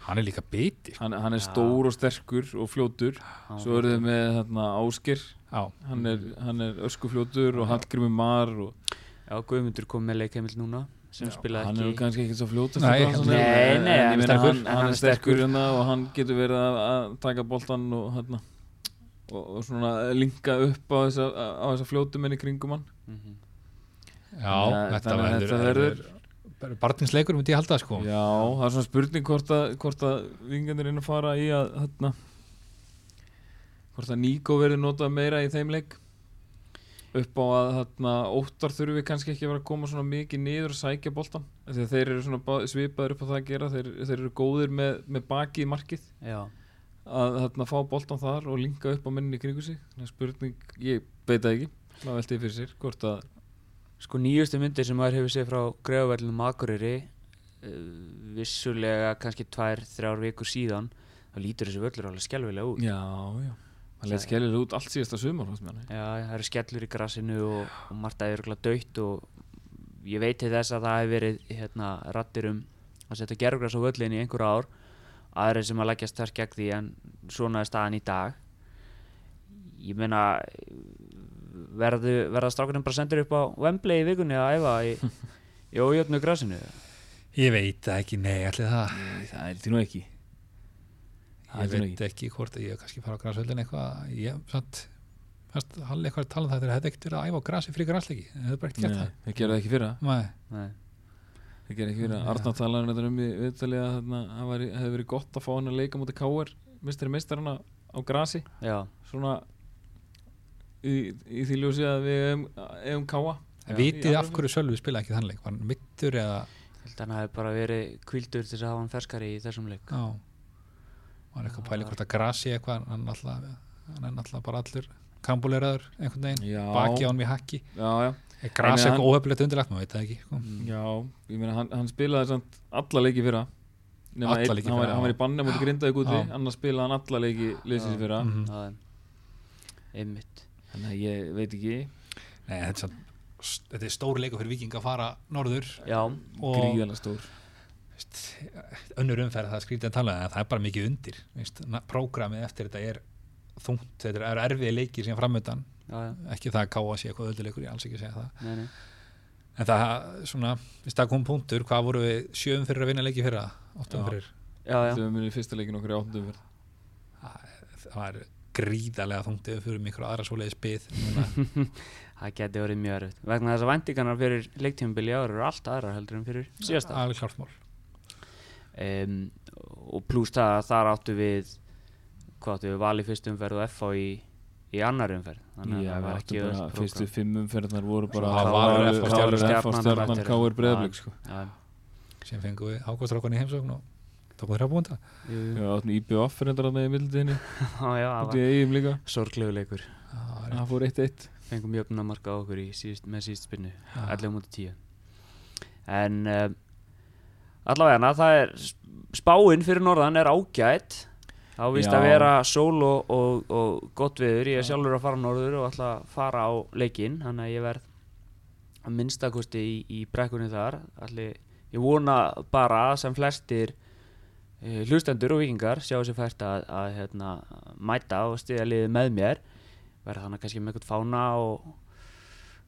hann er líka biti hann, hann er Já. stór og sterkur og fljótur. Svo eru þau með Áskir já, hann er, hann er öskufljótur og Hallgrimur Mar og Já, Guðmundur kom með leikheimild núna sem Já, spilaði hann er ekki. kannski ekki svo fljótast Nei, nei, en- nei, en hann er sterkur, hann, en hann er sterkur. sterkur. hérna og hann getur verið að, að taka boltan og, hérna, og, og svona linka upp á þessa, á þessa fljótumenn í kringum hann. Mhm. já Þannig að- þetta verður barninsleikur myndi ég halda sko. Já, það er svona spurning hvort að, hvort að vingandir inn að fara í að hérna, hvort að Níko verður notað meira í þeim leik. Upp á að hérna, óttar þurfi kannski ekki að vera að koma svona mikið niður og sækja boltan af því að þeir eru svona svipaður upp á það að gera. Þeir, þeir eru góðir með, með baki í markið. Já, að hérna, fá boltan þar og linka upp á menninni í kringu sig. Spurning, ég veit það ekki. Maður velti fyrir sér hvort að sko nýjustu myndir sem maður hefur séð frá Greifavellunum Akureyri uh, vissulega kannski tvær, þrjár vikur síðan þá lítur þessi völlur alveg skelvilega út. Já, já, það leitt skellilega út allt síðasta sumar. Já, það eru skellur í grassinu og, og margt að örgulega döitt og ég veit til þess að það hefur verið hérna, rattir um að setja gerfgras á völlin í einhver ár aðrir sem að leggjast þar gegn því en svona er staðan í dag. Ég meina verðu, verða strákunum bara sendur upp á Wembley í vikunni að æfa í, í ójöfnu grassinu ég veit það ekki, nei, allir það. Nei, það er því nú ekki. Það ég er veit ekki. hvort að ég kannski fara á grasvöldin eitthvað. Ég, samt Fast, hann eitthvað að tala um það þegar það hefði ekkert verið að æfa á grasi fyrir grasleiki, það hefði bara ekkert gert Nei, þeir gera það ekki fyrra. Það Nei. Nei. Þeir gera ekki fyrra. Já. Arnar talaði um þetta um í að þarna, það hefði verið gott að fá hann að leika mútið K.R. mistari mistarana á grasi. Já, svona í, í því ljósi að við K.A. En Já. vitið af hverju Sölvi spilaði ekki þann leik var hann mittur eða? Held að hann hafi bara verið kvildur til þess að hafa hann ferskari í þessum leik. Já, var eitthvað pæli hvort að grasi eitthvað hann, er alltaf bara allur kambuleraður einhvern veginn, Já, baki á hann við hakki. Já, já. Er gras Ég meina, eitthvað óhefnilegt undirlagt, maður veit það ekki sko. Já, ég meina hann, hann spilaði samt alla leiki fyrra. Nema Alla einn, leiki hann, hann var í banni mútið grindaði úti Já. annars spilaði hann alla leiki liðsins fyrra. Mhm. það er einmitt Þannig að ég veit ekki. Nei, þetta er, þetta er stór leikur fyrir viking að fara norður. Já, gríðalega stór. veist, önnur umferð það skrítið að tala en það er bara mikið undir. Prógramið eftir þetta er þungt, þetta er síðan framöndan já, já, ekki það að káa sé eitthvað ölduleikur, ég alls ekki að segja það. Nei, nei. En það, svona, það kom punktur. Hvað voru við sjöum fyrir að vinna leiki fyrra? Áttum fyrir, það var gríðarlega þungt ef við fyrir miklu aðra svoleiðis núna. það geti verið mjög erfitt. Vegna þess að væntingarnar fyrir leiktímabili ára eru allt aðrar heldur en fyrir síðasta. Alveg klártmál um, og pluss það að þar áttu við hvað áttu við val í fyrstu umferð og FH í, í annar umferð. Þannig Já, að það var ekki bara öðvist fyrstu fimm umferðnar voru bara KR, Valur, FH, KR, Stjarnan, Já. Breiðablik sko. já, sem fengum við ákvæmstrákan í heimsókn og tókum þrjá búinda jú, jú. Já, áttum IBF reyndar að með í já, það var eigum líka. sorglegu leikur. Það fór 1-1 fengum jöfna marka á okkur í síðust, með síðust spinnu. Já. 11 mútið 10 en um, allavega það er spáinn fyrir norðan er ágætt þá vist Já. að vera sól og, og, og gott viður ég er sjálfur að fara norður og ætla að fara á leikinn þannig að ég verð að minnstakosti í, í brekkunni þar. Alli, ég vona bara að sem flestir uh, hlustendur og vikingar sjá sér fært að, að hérna, mæta og stiðja liðið með mér. Verða þannig kannski með eitthvað fána og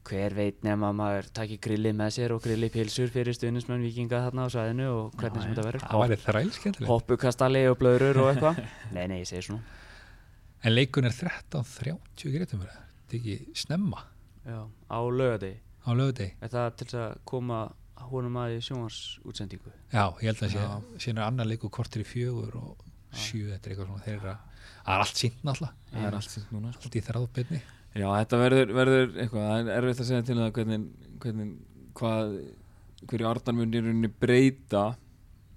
hver veit nema að maður taki grillið með sér og grillið pilsur fyrir stuðnismenn vikinga þarna á svæðinu og hvernig sem þetta verður. það væri þræl skemmtilegt. Hoppukastali og blöðrur og eitthvað. Nei, nei, ég segi svona. En leikun er 13.30 greitum við þetta er ekki snemma? Já, á lögadegi á lögudegi er það til að koma honum að sjónvarsútsendingu Já, ég held að síðan er annar leikur kortir í fjögur og sjö, þetta er eitthvað svona þeirra, það er allt sínt náttúrulega, Það er allt sínt núna sko. allt í þráðbyrni Já, þetta verður, verður eitthvað, það er erfitt að segja til það hvernig, hvernig hvað, hverju Arnar mun í rauninni breyta.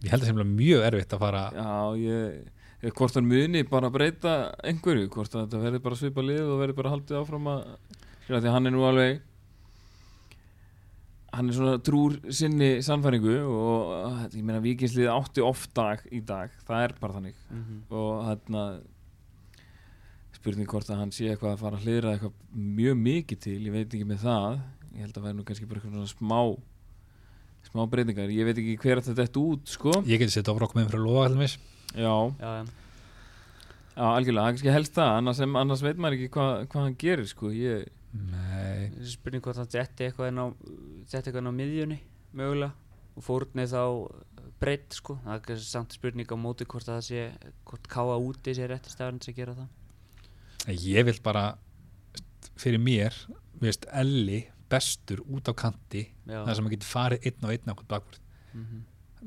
Ég held að sem er mjög erfitt að fara Já, ég, hvort hann muni bara breyta einhverju, hvort að þetta verður bara svipa lið og verður bara haldið áfram að því að hann er nú alveg hann er svona trúr sinni sannfæringu og ég meina vikingslið átti oft dag í dag, það er bara þannig. Mm -hmm. og þarna spurning hvort að hann sé eitthvað að fara að hlýra eitthvað mjög mikið til, ég veit ekki með það. Ég held að væri nú kannski bara eitthvað svona smá smá breytingar, ég veit ekki hver að þetta er út sko, ég geti sett með fyrir að lofa alveg já, Já, já, já algjörlega, það er kannski helst það. Annars, sem, annars veit maður ekki hvað, hvað hann gerir sko, ég, Nei, spurning hvort hann detti eitthvað inn á detti eitthvað inn á miðjunni mögulega og fórni þá breytt sko, það er samt spurning á móti hvort að það sé, hvort káa úti sé rétti stafn sem gera það. Ég vil bara fyrir mér, við veist Elli bestur út á kanti þar sem maður getur farið einn og einn ákvæmt bakvörð. Mhm.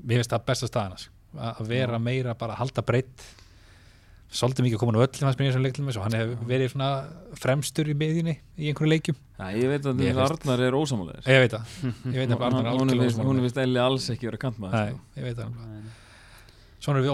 mér finnst það besta staðan að vera meira bara að halda breytt svolítið mikið komin á öllum hans í þessum leiklum og hann hefur verið svona fremstur í miðjunni í einhverju leikjum. Já, ég veit að finnst- Arnar er ósamálega ég veit það, ég veit að Arnar er hún algjörlega er ósammála. vist Elli alls ekki verið að kantma Nei, ég veit það nei. Svona er við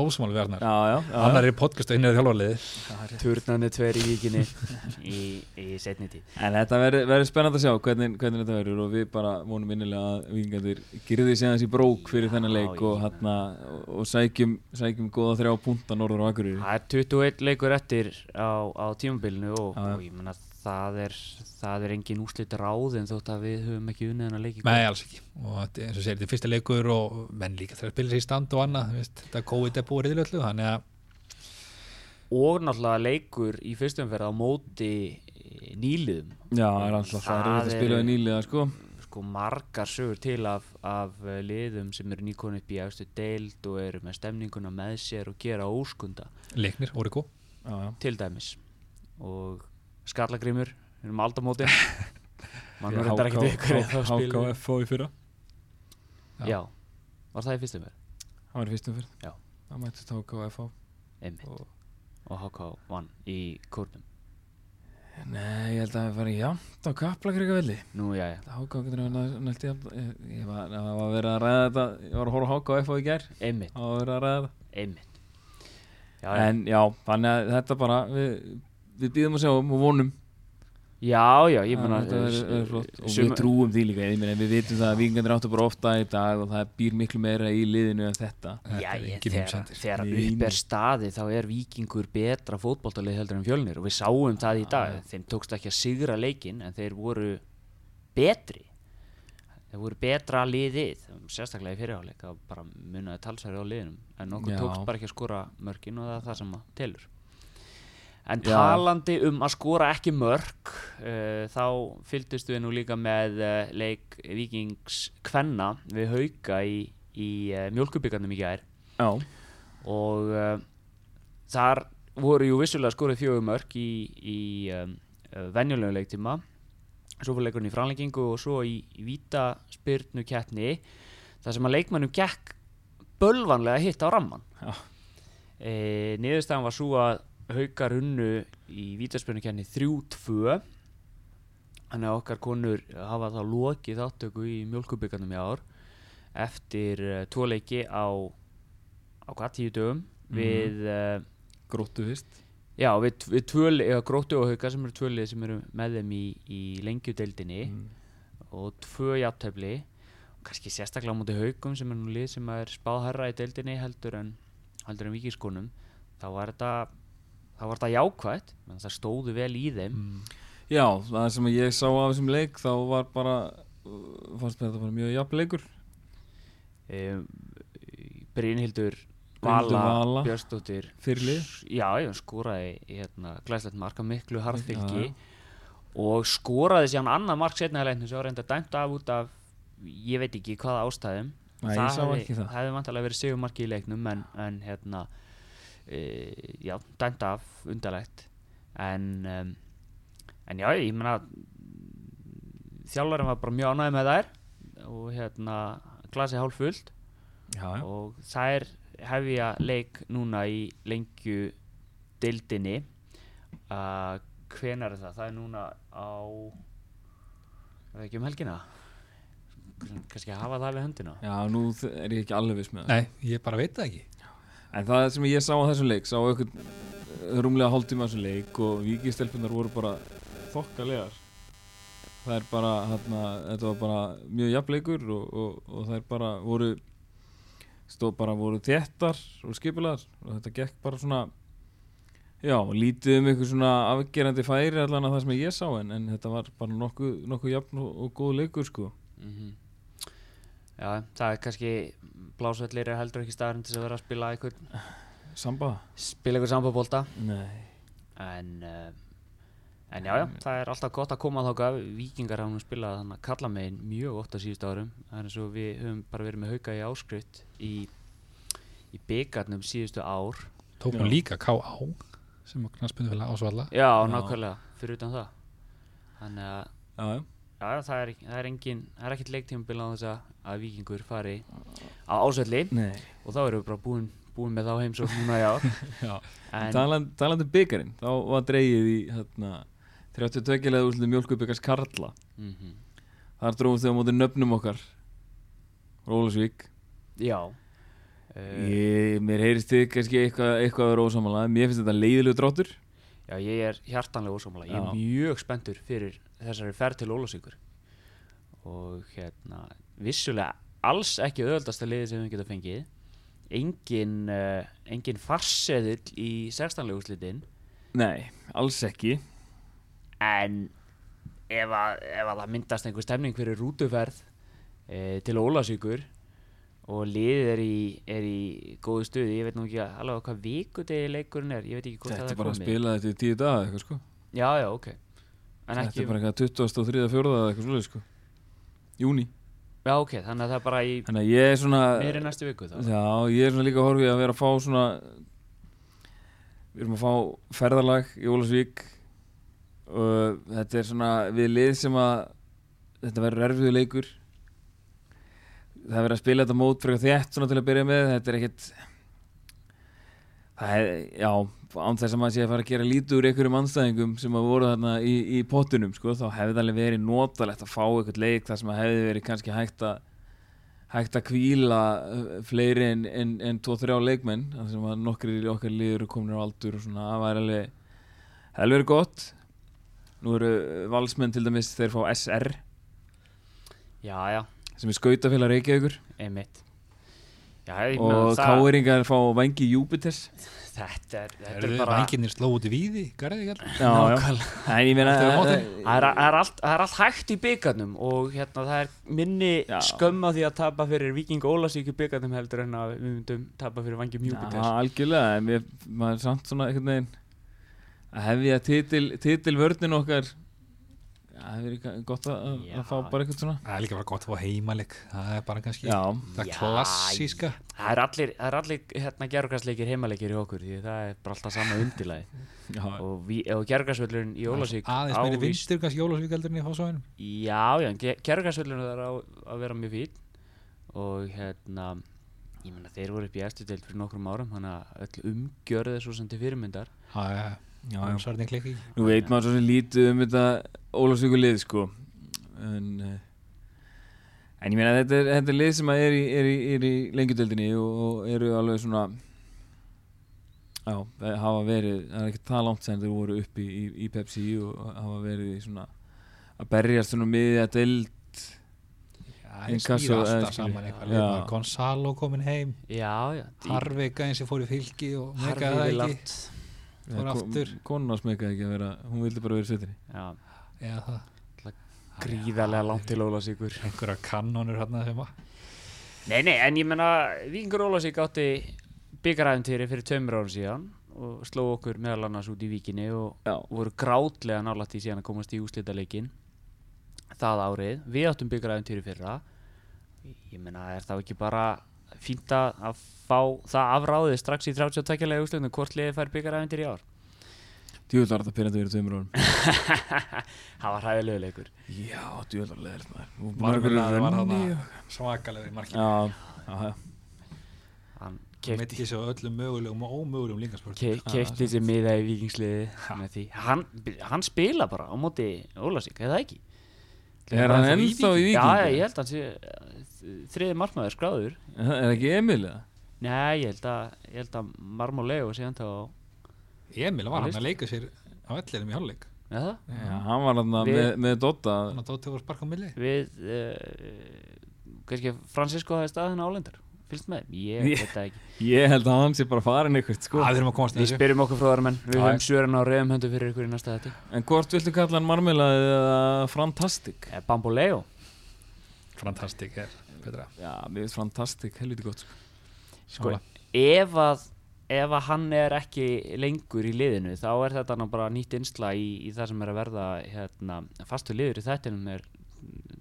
já, já, Annar er í podcast og hinn er þjálfarliði Turnandi tver í vikinni í, í setni tíð. En þetta verður verður spennandi að sjá hvernig, hvernig þetta verður og við bara vonum innilega að vikingandir girði sig aðeins í brók fyrir þennan leik já. og, hana, og, og sækjum, sækjum góða þrjá púnta norður á Akureyri. Það er 21 leikur eftir á, á tímabilinu og, og ég menna það er, það er engin úslit ráð en þótt að við höfum ekki unnið hennar leiki Nei, alls ekki. Og þetta er eins og segir, þetta er fyrsti leikur og menn líka þegar að spila sér í stand og annað veist, þetta COVID er búið riðilöllu þannig að og náttúrulega leikur í fyrstum ferð á móti eh, nýliðum. Já, það er alltaf það er Það að spila er- við nýliða sko. sko margar sögur til af, af eh, liðum sem eru nýkonu upp í efstu deild og eru með stemninguna með sér og gera óskunda. Já, já. til dæmis. Og skallagrimur við erum aldamóti mann Já, er þetta ekki ykkur HKFO í fyrra. já, var það í fyrstum ferð Það var í fyrstum fyrr. Já. Það mættist HKFO. einmitt Og... og HK vann í kórnum Nei, ég held að það var jafnt á kaplakrika velli. nú já, já, HK getur að nælt jafnt. Ég, ég var, var verið að ræða þetta, ég var að horfa á HKFO í gær. einmitt, Það var verið að ræða þetta. einmitt já, já, En já, þannig að þetta bara, við, við býðum að sjá um og vonum. Já, já, ég er, er flott. Og við trúum því líka, ég meina við vitum það að vikingarnir áttu bara ofta í dag og það býr miklu meira í liðinu en þetta. Já, ég, þegar, upp er staði þá er vikingur betra fótboltalið heldur en fjölnir og við sáum það í dag. þeim tókst ekki að sigra leikin en þeir voru betri. Þeir voru betra liðið sérstaklega í fyrirháleik það bara munaði talsæri á liðinum en okkur Já. tókst bara ekki að skora mörkin og það er það sem að telur en Já. talandi um að skora ekki mörk uh, þá fylgdist við nú líka með uh, leik vikings kvenna við hauka í, í uh, mjölkubíkarnum í gær Já, og þar voru jú vissulega skorið fjögur mörk í, í um, venjulegu leiktíma svo fór leikurinn í framlengingu og svo í, í vítaspyrnu keppni þar sem að leikmannum gekk bölvanlega hitt á ramman Já. niðurstaðan var svo að haukar unnu í vítaspyrnu keppni 3-2 þannig að okkar konur hafa þá lokið þáttöku í mjölkubíkarnum í ár eftir uh, tvo leiki á á hvað tíu dögum? Mhm. við uh, gróttu fyrst. Já við, við tvöli, gróttu og hauka sem eru tvölið sem eru með þeim í, í lengjudeildinni mm. og tvö jafntefli. Og kannski sérstaklega á móti haukum sem er nú lið sem er spáðherra í deildinni heldur en heldur en vikiskonum þá var þetta þá var þetta jákvætt menn það stóðu vel í þeim. Mm. Já, það sem ég sá af þessum leik þá var bara uh, fannst mér þetta bara mjög jafn leikur. Um, Brynhildur Vala, Vala. S- já, já, skoraði hérna, glæslegt marka miklu harðfylgi og skoraði síðan annað mark setna í leiknum sem var reynda dæmt af út af ég veit ekki hvaða ástæðum. Nei, ég sá hefði, ekki það. hefði vantarlega verið segumarki í leiknum en, en hérna já, dæmt af undarlegt. En um, en já, ég meina þjálfarinn var bara mjög ánægð með þær og hérna glasi hálf fullt Já, já. og þær hefja leik núna í lengju deildinni uh, hvenar er það? Það er núna á er það ekki um helgina? Kannski að hafa það við höndina. Já, nú er ég ekki alveg viss með það. Nei, ég bara veit það ekki En það sem ég sá á þessum leik sá eitthvað rúmlega hálftíma á þessum leik og vikistelpunar voru bara þokkalegar. Það er bara hérna, þetta var bara mjög jafnleikur og, og, og það er bara voru stóð bara voru þéttar og skipulegar og þetta gekk bara svona já, lítið um eitthvað svona afgerandi færi allan að það sem ég sá en, en þetta var bara nokkuð, nokkuð jafn og, og góð leikur sko. Mm Já, það er kannski blásvellir er heldur ekki staðurinn til að vera að spila einhvern Samba? spila einhvern sambabólta Nei en uh, en já, já, það er alltaf gott að koma þáka vikingar hafa nú spilað þannig að kalla megin mjög oft á síðustu árum það er eins og við höfum bara verið með hauka í áskrift í, í byggarnum síðustu ár Tók nú Já. líka K.A. sem að knaspunni vel ásvalla já, Já. nákvæmlega, fyrir utan það þannig að Já, já já, já, það er, það er engin, það er ekkert leiktímabil á þess að, vikingur fari á ásvelli. Og þá erum við bara búin, búin með þá heimsókn núna í ár. Já, en, Taland, talandi um byggarinn, þá var dreigið í hérna, 32 leða úrslutu mjölkubyggars Karla. Mm þar dróðum þau á móti nöfnum okkar. Rólasvík. Já. Ég, mér heyrist þið kannski eitthvað eitthvað að vera ósamála mér finnst þetta leiðilegu dráttur. Já, ég er hjartanlega ósámála. Ég er Já. mjög spenntur fyrir þessari ferð til Ólafsvíkur. Og hérna, vissulega alls ekki öðvöldasta liði sem við getum fengið. Engin, uh, engin farseðill í sextanlegu úrslitin. nei, alls ekki En ef að, ef að það myndast einhver stemning fyrir rútuferð uh, til Ólafsvíkur og liðið er í, er í góðu stuði, ég veit nú ekki alveg hvað vikudegi leikurinn er, ég veit ekki hvort að þetta það er bara að komið. spila þetta í tíu daga eitthvað sko Já, já, ok. En þetta er bara eitthvað 23. og 4. eða eitthvað svolítið sko júni já, ok, þannig að það er bara í þannig að ég er svona meiri næstu viku þá. já, ég er svona líka að horfi að vera að fá svona við erum að fá ferðalag í Ólasvík og þetta er svona við lið sem að þetta verður erfiðu leikur það er verið að spila þetta mót fyrir þétt svona til að byrja með þetta er ekkit það er, já án þess að maður sé að fara að gera lítið úr einhverjum anstæðingum sem að voru þarna í, í pottunum sko, þá hefði það alveg verið notalegt að fá eitthvað leik þar sem að hefði verið kannski hægt að hægt að kvíla uh, fleiri en, en, en 2-3 leikmenn þar sem að nokkri okkar liður komin á aldur og svona, það væri alveg það hefði verið gott. Nú eru valsmenn til dæmis þeir fá SR Já, já, sem er skautafélag Reykjavíkur. Einmitt Já, og káeringar fá Vangi Júpiters Þetta er, þetta er bara vanginir sló út í já, já. eh, Það er, það, er allt, það er allt hægt í byggarnum og hérna það er minni Já. skömm á því að tapa fyrir Viking Ólasík í byggarnum heldur en að við myndum tapa fyrir Vangjum Já, Júpiters algjörlega, en mér, maður er samt svona einhvern veginn að hefja titil, titil vörnin okkar já, það hefur verið gott að, að- að fá bara eitthvað svona. Það er líka bara gott að fá heimalik Það er bara kannski Já, það klassíska. Það er allir, það er allir hérna gerðugarsleikir heimaleikir í okkur því það er bara alltaf sama undirlagi já, og, og gerðugarsvöllurinn í Ólasík Aðeins meiri vinstur kannski Jólasvík heldur en í fásvæðinu Já, já, gerðugarsvöllurinn þarf á að vera mjög fín og hérna ég meina þeir voru upp í eftir deild fyrir nokkrum árum þannig að öll umgjörð er svo sem til fyrirmyndar. Já, já, já, Nú veit maður svo sem lítið um þetta Ólafsvíku lið sko. En eh, en ég meina þetta er, þetta er lið sem að er í, er í, er í lengjudeldinni og, og eru alveg svona já, það hafa verið það er ekki það langt sem þeir voru upp í, í, í Pepsi og hafa verið í svona að berjast svona miðja deild. Það En er Casso, smíða eh, alltaf skilur. saman eitthvað. Gonzalo komin heim. Já, já Harvik aðeins sem fór í fylki og megaði það ekki. Fór aftur. konan smekaði ekki að vera hún vildi bara vera sveitinni. Já, Já, það. Gríðarlega langt til Ólasíkur Einhverja kannonur hérna sem að Nei, nei, en ég menna Víkingur Ólasík átti byggaræfintýri fyrir tveimur árum síðan og sló okkur meðal annars út í víkinni og já, voru grátlega nálægt í síðan að komast í úslitaleikin það árið, við áttum byggaræfintýri fyrra. Ég meina, er það ekki bara fínt að fá það afráðið strax í 32 lega úslitinu hvort liðið fær byggaræfintýri í ár djúvel var þetta pyrrandi verið tveimur árum það var hræðilegu leikur. Já, djúvel var leðilegt maður svakalega já, já, já. Hann ekki svo öllum mögulegum og ómögulegum lingarsport keipti sér miða í vikingsliði hann, hann spila bara á móti Ólasík, eða ekki? Er hann ennþá í já, vikingu? ég held að hann sé þriði markmaður skráður. Er það ekki Emil eða? nei, ég held að, ég held að Marmoleo sé hann þá Emil var hann að leika sér á ellinum í hálfleik. Eða, Já, hann var hann Við- með, með Dotta hann að Dóti var sparka á milli. Við uh, kannski Francisco hafi staðið hann álendar fylgst með, ég veit það ekki. Ég held að hann sé bara farin eitthvað sko. að við erum að komast í við þessu. spyrjum okkur fróðarmenn, við Já, höfum já. sjöran á reyðum höndu fyrir ykkur í næsta þetta En hvort viltu kalla hann marmelaði eða fantastic? eh, Bamboleo. Fantastik er betra. Já, mér finnst fantastic, helviti gott sko. sko, ef að ef að hann er ekki lengur í liðinu þá er þetta ná bara nýtt insla í, í það sem er að verða hérna, fastu liður í þettinum er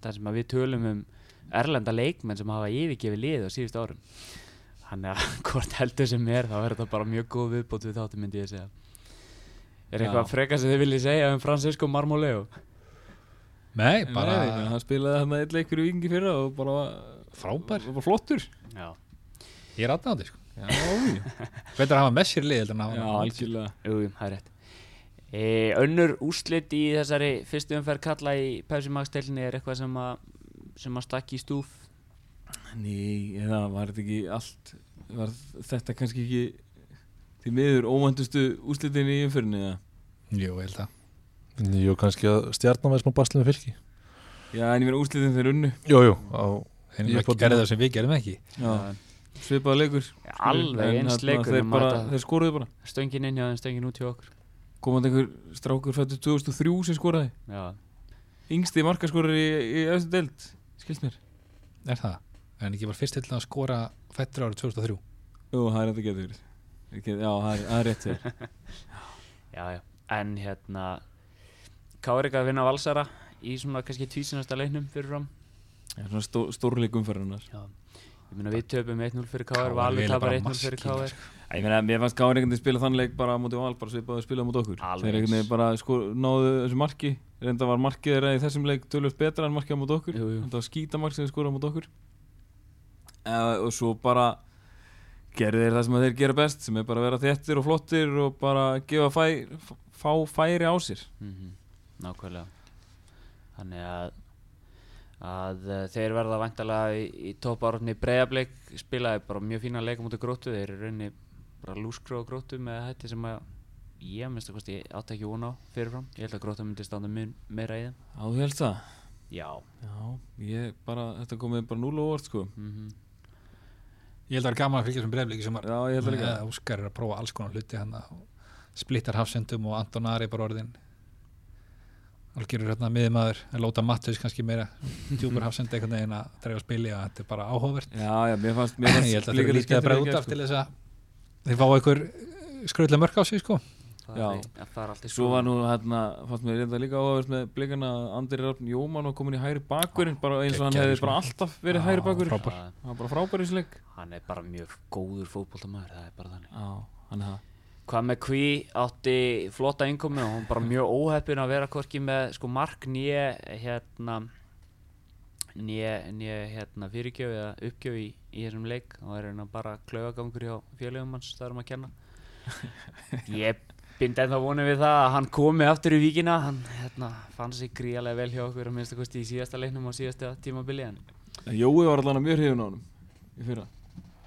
það sem að við tölum um erlenda leikmenn sem hafa yfirgefið liðið á síðustu árum. Þannig að hvort heldur sem er þá er þetta bara mjög góð viðbót við þáttum myndi ég segja. Er eitthvað Já. frekar sem þið viljið segja um Francisco Marmoleo? Nei, Bara, bara hann spilaði hann eitt leikur í vikingi fyrra og bara frábær. var bara flottur. Já, ég er aðnáði sko. Betur að hafa með sér lið Já, algjörlega. Jú, það er rétt. E, önnur úrslit í þessari fyrstu umferð kalla í Pepsi Max deilinu er eitthvað sem að sem að stakki í stúf? Ný, eða var þetta ekki allt Var þetta kannski ekki Því miður óvæntustu úslitin í umfyrinni eða? jú, ég held að Jú, kannski að stjarnan væri smá basli með fylki. Já, en ég meina úslitin þeir unnu. Jú, jú, á þeir Ég eru er ekki búinn gerði að- það sem við gerðum ekki. Já, svipaða leikur alveg eins þarna leikur þeir, bara, þeir skoruðu bara. stöngin inn hjá þeim, stöngin út hjá okkur. Komandi einhver strákur fættu 2003 sem skoraði. Já, Yngsti markaskorur í, í eftir deild Skilst mér. Er það? En ekki var fyrst til að skora fættur árið 2003 Jú, það er þetta getur Já, það er, rétt þeir já, já. En hérna Kárik að vinna valsara í svona kannski tvísinasta leiknum fyrir fram. Já, svona stó, stórleik umferðarnar já. Ég meina við töpum 1-0 fyrir KR KR Valur tapar bara 1-0 fyrir KR Ég meina, mér fannst Gáður einhvern veginn spila þann leik bara móti val, bara svipaði að spila móti okkur. Alveg Þeir einhvern veginn bara sko, náðu þessu marki. Reynda var markið þeirra í þessum leik tölvöld betra en markið á móti okkur. Þetta var skítamark sem þeir skora á móti okkur. Uh, og svo bara gerðu þeir það sem þeir gera best sem er bara að vera þéttir og flottir og bara gefa fæ, f- fá færi á sér. Mm nákvæmlega. Þannig að að uh, þeir verða vantalega í, í toppárunni breyðableik spilaði bara mjög fína leika mútið gróttu þeir eru raunni bara lúskru á gróttu með hætti sem að ég minnst að kosti átti ekki vona á fyrirfram. Ég held að gróta myndi standa mun meira í þeim. Já, þú helst það? já. Já, ég bara, þetta komið bara núl og orð sko. Mm Ég held að það er gaman að fylgja sem breyflíki sem Já, ég held það líka. Að Óskar er að prófa alls konar hluti hann splittar hafsendum og Anton Ari bara orðin algjörur hérna miðmaður að lóta Mattus kannski meira djúpur hafsend einhvern veginn að drefa spili og þetta er bara áhugavert. Já, já, mér fannst, mér fannst ég held að það er líka að bregða út af í til þess að þeir fá einhver skröðlega mörk á sig sko. Það, Já. er, ja, það er alltaf Svo var nú hérna, fannst mér reynda líka áhugavert með blikana að Andri Rafn Jóman var komin í hægri bakurinn bara eins og hann hefði bara sko. alltaf verið hægri frábær. hann var bara frábær í slik hann er bara mjög góður fótboltamæður það er bara þannig Já, hann það hvað með Kví átti flotta innkomi og hún bara mjög óheppin að vera hvorki með sko mark nýje hérna nýje, nýje hérna fyrirgjöf eða uppgjöf í, í þessum leik. Og er hérna bara klaugagangur hjá félögum hans það er um að kenna. Ég bind ennþá vonið við það að hann komi aftur í víkina. Hann hérna, fann sig gríðarlega vel hjá okkur að minnst að kosti í síðasta leiknum og síðasta tímabili en En Jói var allan mjög hrifun á honum í fyrra.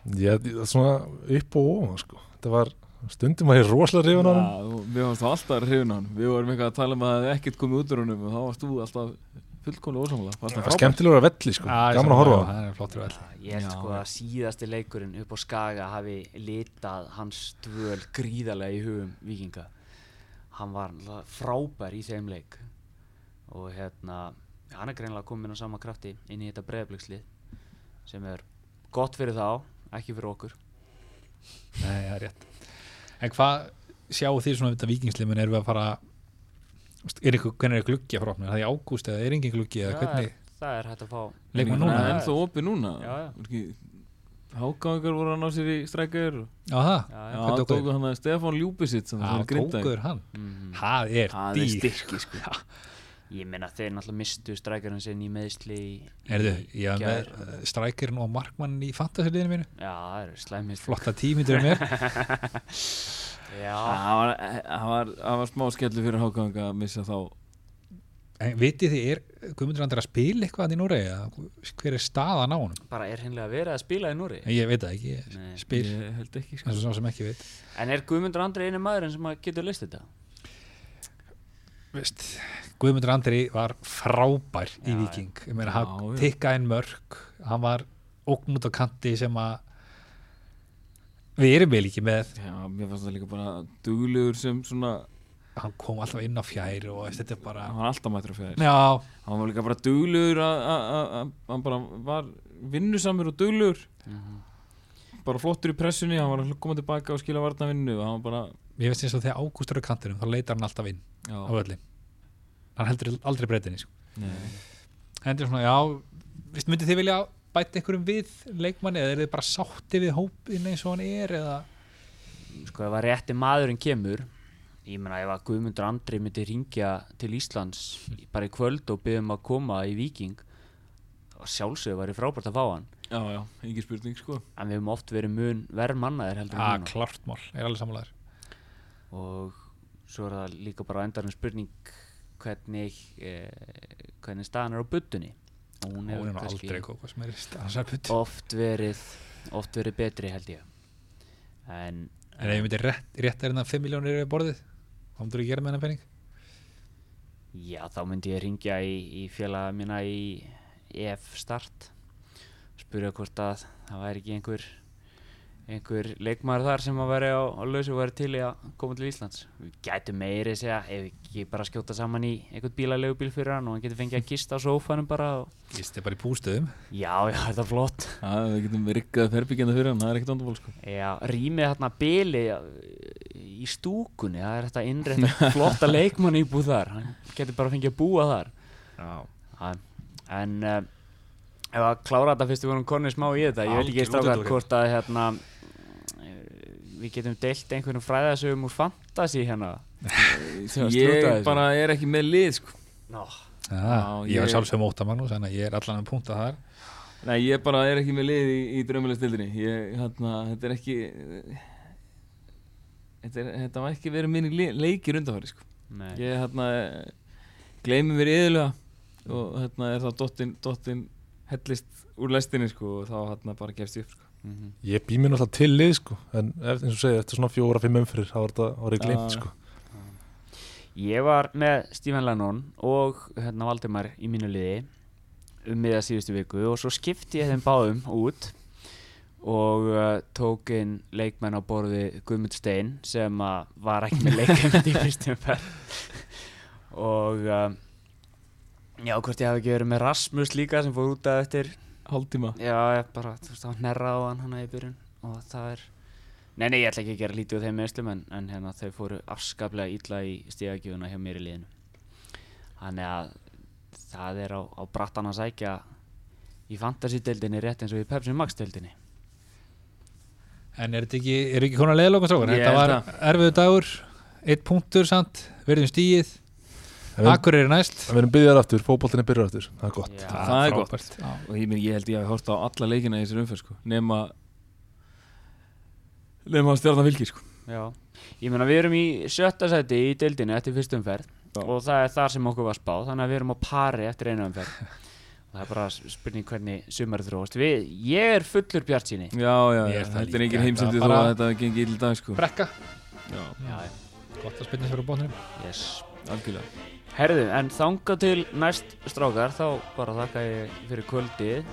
Það er svona upp og ofan sko. þetta var stundum að ég er rosalega rifun á hann Við varst alltaf hrifun á honum. Við vorum eitthvað að tala um að það hefði ekkert komið út úr honum og þá varst þú alltaf fullkomlega ósamlega Fannst hann frábær? skemmtilegur að velli sko. gaman að horfa hann. Það er flottur vel ég held sko að síðasti leikurinn upp á Skaga hafi litað hans dvöl gríðarlega í hugum vikinga hann var frábær í þeim leik. Og hérna hann er greinlega komin á sama krafti inn í þetta breyðablíkslið sem er gott fyrir þá, ekki fyrir okkur. Nei, það er rétt En hvað sjáu þið svona þetta vikingslimin erum við að fara er ykkur, hvernig er gluggi að fara opna? Er það í ágúst eða er engin gluggi eða það, hvernig er, það er hægt að fá leikmann Nei, núna? Það er ennþá opið núna. Hágangar voru að ná sér í strækjar Já, það? Það tóku hann að Stefán Ljúbisitt það er tókuður hann Mhm. Það er Það er dýr styrki sko ég meina þeir náttúrulega mistu strækjarinn sinn í meðsli í, Erðu, í ég gær. með uh, strækirinn og markmann í fantasiliðinu mínu já, það er slæmist Flotta tímyndur mér já, Það var, það var, var smá skellu fyrir Hágang að missa þá En vitið þið, er Guðmundur Andri að spila eitthvað í Núrei? Hver er staðan á honum? bara er hinnlega verið að spila í Núri Ég veit það ekki, Nei. spil Ég held ekki sko eins og svo sem ekki veit En er Guðmundur Andri einu maðurinn sem að getur list þetta? Veist, Guðmundur Andri var frábær í Já, Viking ég meina, hann tikkaði inn mörg hann var ógn út á kanti sem að við erum vel ekki með. Já, mér fannst það líka bara duglegur sem svona hann kom alltaf inn á fjær og þetta er bara hann var alltaf mættur á fjær. Já, hann var líka bara að- hann bara var vinnusamur og duglegur. Bara flottur í pressunni hann var að koma tilbaka og skila varna vinnu og hann var bara ég veist eins og þegar Ágúst er á kantinum þá leitar hann alltaf inn já, á öllin hann heldur aldrei breytinni sko. er svona, já, veist, myndið þið vilja bæta einhverjum við leikmanni eða er þið bara sátti við hópin eins og hann er eða? Sko ef að rétti maðurinn kemur Ég meina ef að Guðmundur Andri myndi ringja til Íslands í- bara í kvöld og byggðum að koma í Viking og sjálfsögur væri frábært að fá hann. Já, já, ekki spurning sko. En við höfum oft verið mun verð mannaðir heldur að klart mál, er alveg sammálaður. Og svo er það líka bara endarinn spurning hvernig eh, hvernig staðan er á buttunni og hún hefur kannski oft verið oft verið betri held ég. En en ef ég myndi rétt, rétt er hérna 5 miljónir yfir borðið þá myndur ég gera með hennar penning Já, þá myndi ég ringja í, í félaga mína í EF Start spyrja hvort að það væri ekki einhver einhver leikmaður þar sem að væri á, á lausu og væri til í að koma til Íslands. Við gætum meiri segja ef ekki bara skjóta saman í einhvern bílalegu bíl fyrir hann og hann getur fengið að gista á sófanum bara og... Gist þið bara í bústöðum já, já, þetta er flott. Já, við getum riggað ferbyggjanda fyrir hann það er ekkert vandamál sko. Já, rýmið þarna bíli í stúkunni það er þetta innrætt flotta leikmann íbúð þar. Hann getur bara fengið að búa þar. Já, en uh, ef að klára þetta fyrst við vorum konið smá í þetta. Ég veit ekki strákar hvort að hérna, við getum deilt einhverjum fræðasögum úr fantasy hérna. Ég bara er ekki með lið sko. Nó, Já, ég- ég var sjálfsögum þannig að ég er allan að punta þar. Nei, ég bara er ekki með lið í, í draumilega stildinni ég, hérna, þetta er ekki þetta, er, þetta var ekki verið minni le leikir undanfæri sko. nei, ég hérna gleymi mér yðurlega og hérna er þá dottin, dottin hellist úr lestinni sko, og þá hérna bara gefst ég upp sko. Mhm. ég bý mér náttúrulega til lið sko en ef, eins og segja, eftir svona fjóra, fimm umfyrir þá var ég gleymt Já. sko Ég var með Stephen Lennon og hérna Valdimar í mínu liði um miða síðustu viku og svo skipti ég þeim báðum út og uh, tók inn leikmenn á borði Guðmund Stein sem að var ekki með leikmenn í fyrstum ferð og uh, já, hvort ég hafi ekki verið með Rasmus líka sem fór út að eftir hálftíma? Já, ég bara, þú veist, það hnerraði á hann hana í byrjun og það er Nei, nei, ég ætla ekki að gera lítið úr þeim meðslum en, en hérna, þau fóru afskaplega illa í stíðagjöfuna hjá mér í liðinu. Þannig að það er á, á brattan að sækja í fantasy-deildinni rétt eins og í Pepsi Max-deildinni. En er þetta ekki, er ekki konar leiðlokum strákar? Ég Þetta var erfiðu dagur, eitt punktur samt, verðum stíið, akkur er næst. við erum byggðar aftur, fótboltinni byrjar aftur. Það er gott. Já, það er gott. og ég, meina, ég held ég að horta á alla leikina í þessari umferð sko. nema nema að stjárna fylgir sko. já. Ég meina, við erum í sjötta seti í deildinni eftir fyrstum ferð og það er þar sem okkur var spáð þannig að við erum á pari eftir einu umferð. Það er bara spurning hvernig sumarið þróast. Við, ég er fullur bjart síni já, já, Ég já, er þetta er engin heimsendi þetta þó að þetta gengi illa í dag sko. Brekka, já, Já, gott að spilna á bónum. yes. Algjörlega Herðu, en þangað til næst strákar þá bara þakka ég fyrir kvöldið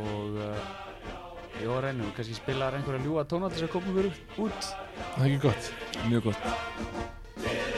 og uh, ég var reynum, kannski spilar einhverja ljúa tóna til þess að koma ykkur út. Það er ekki gott. Mjög gott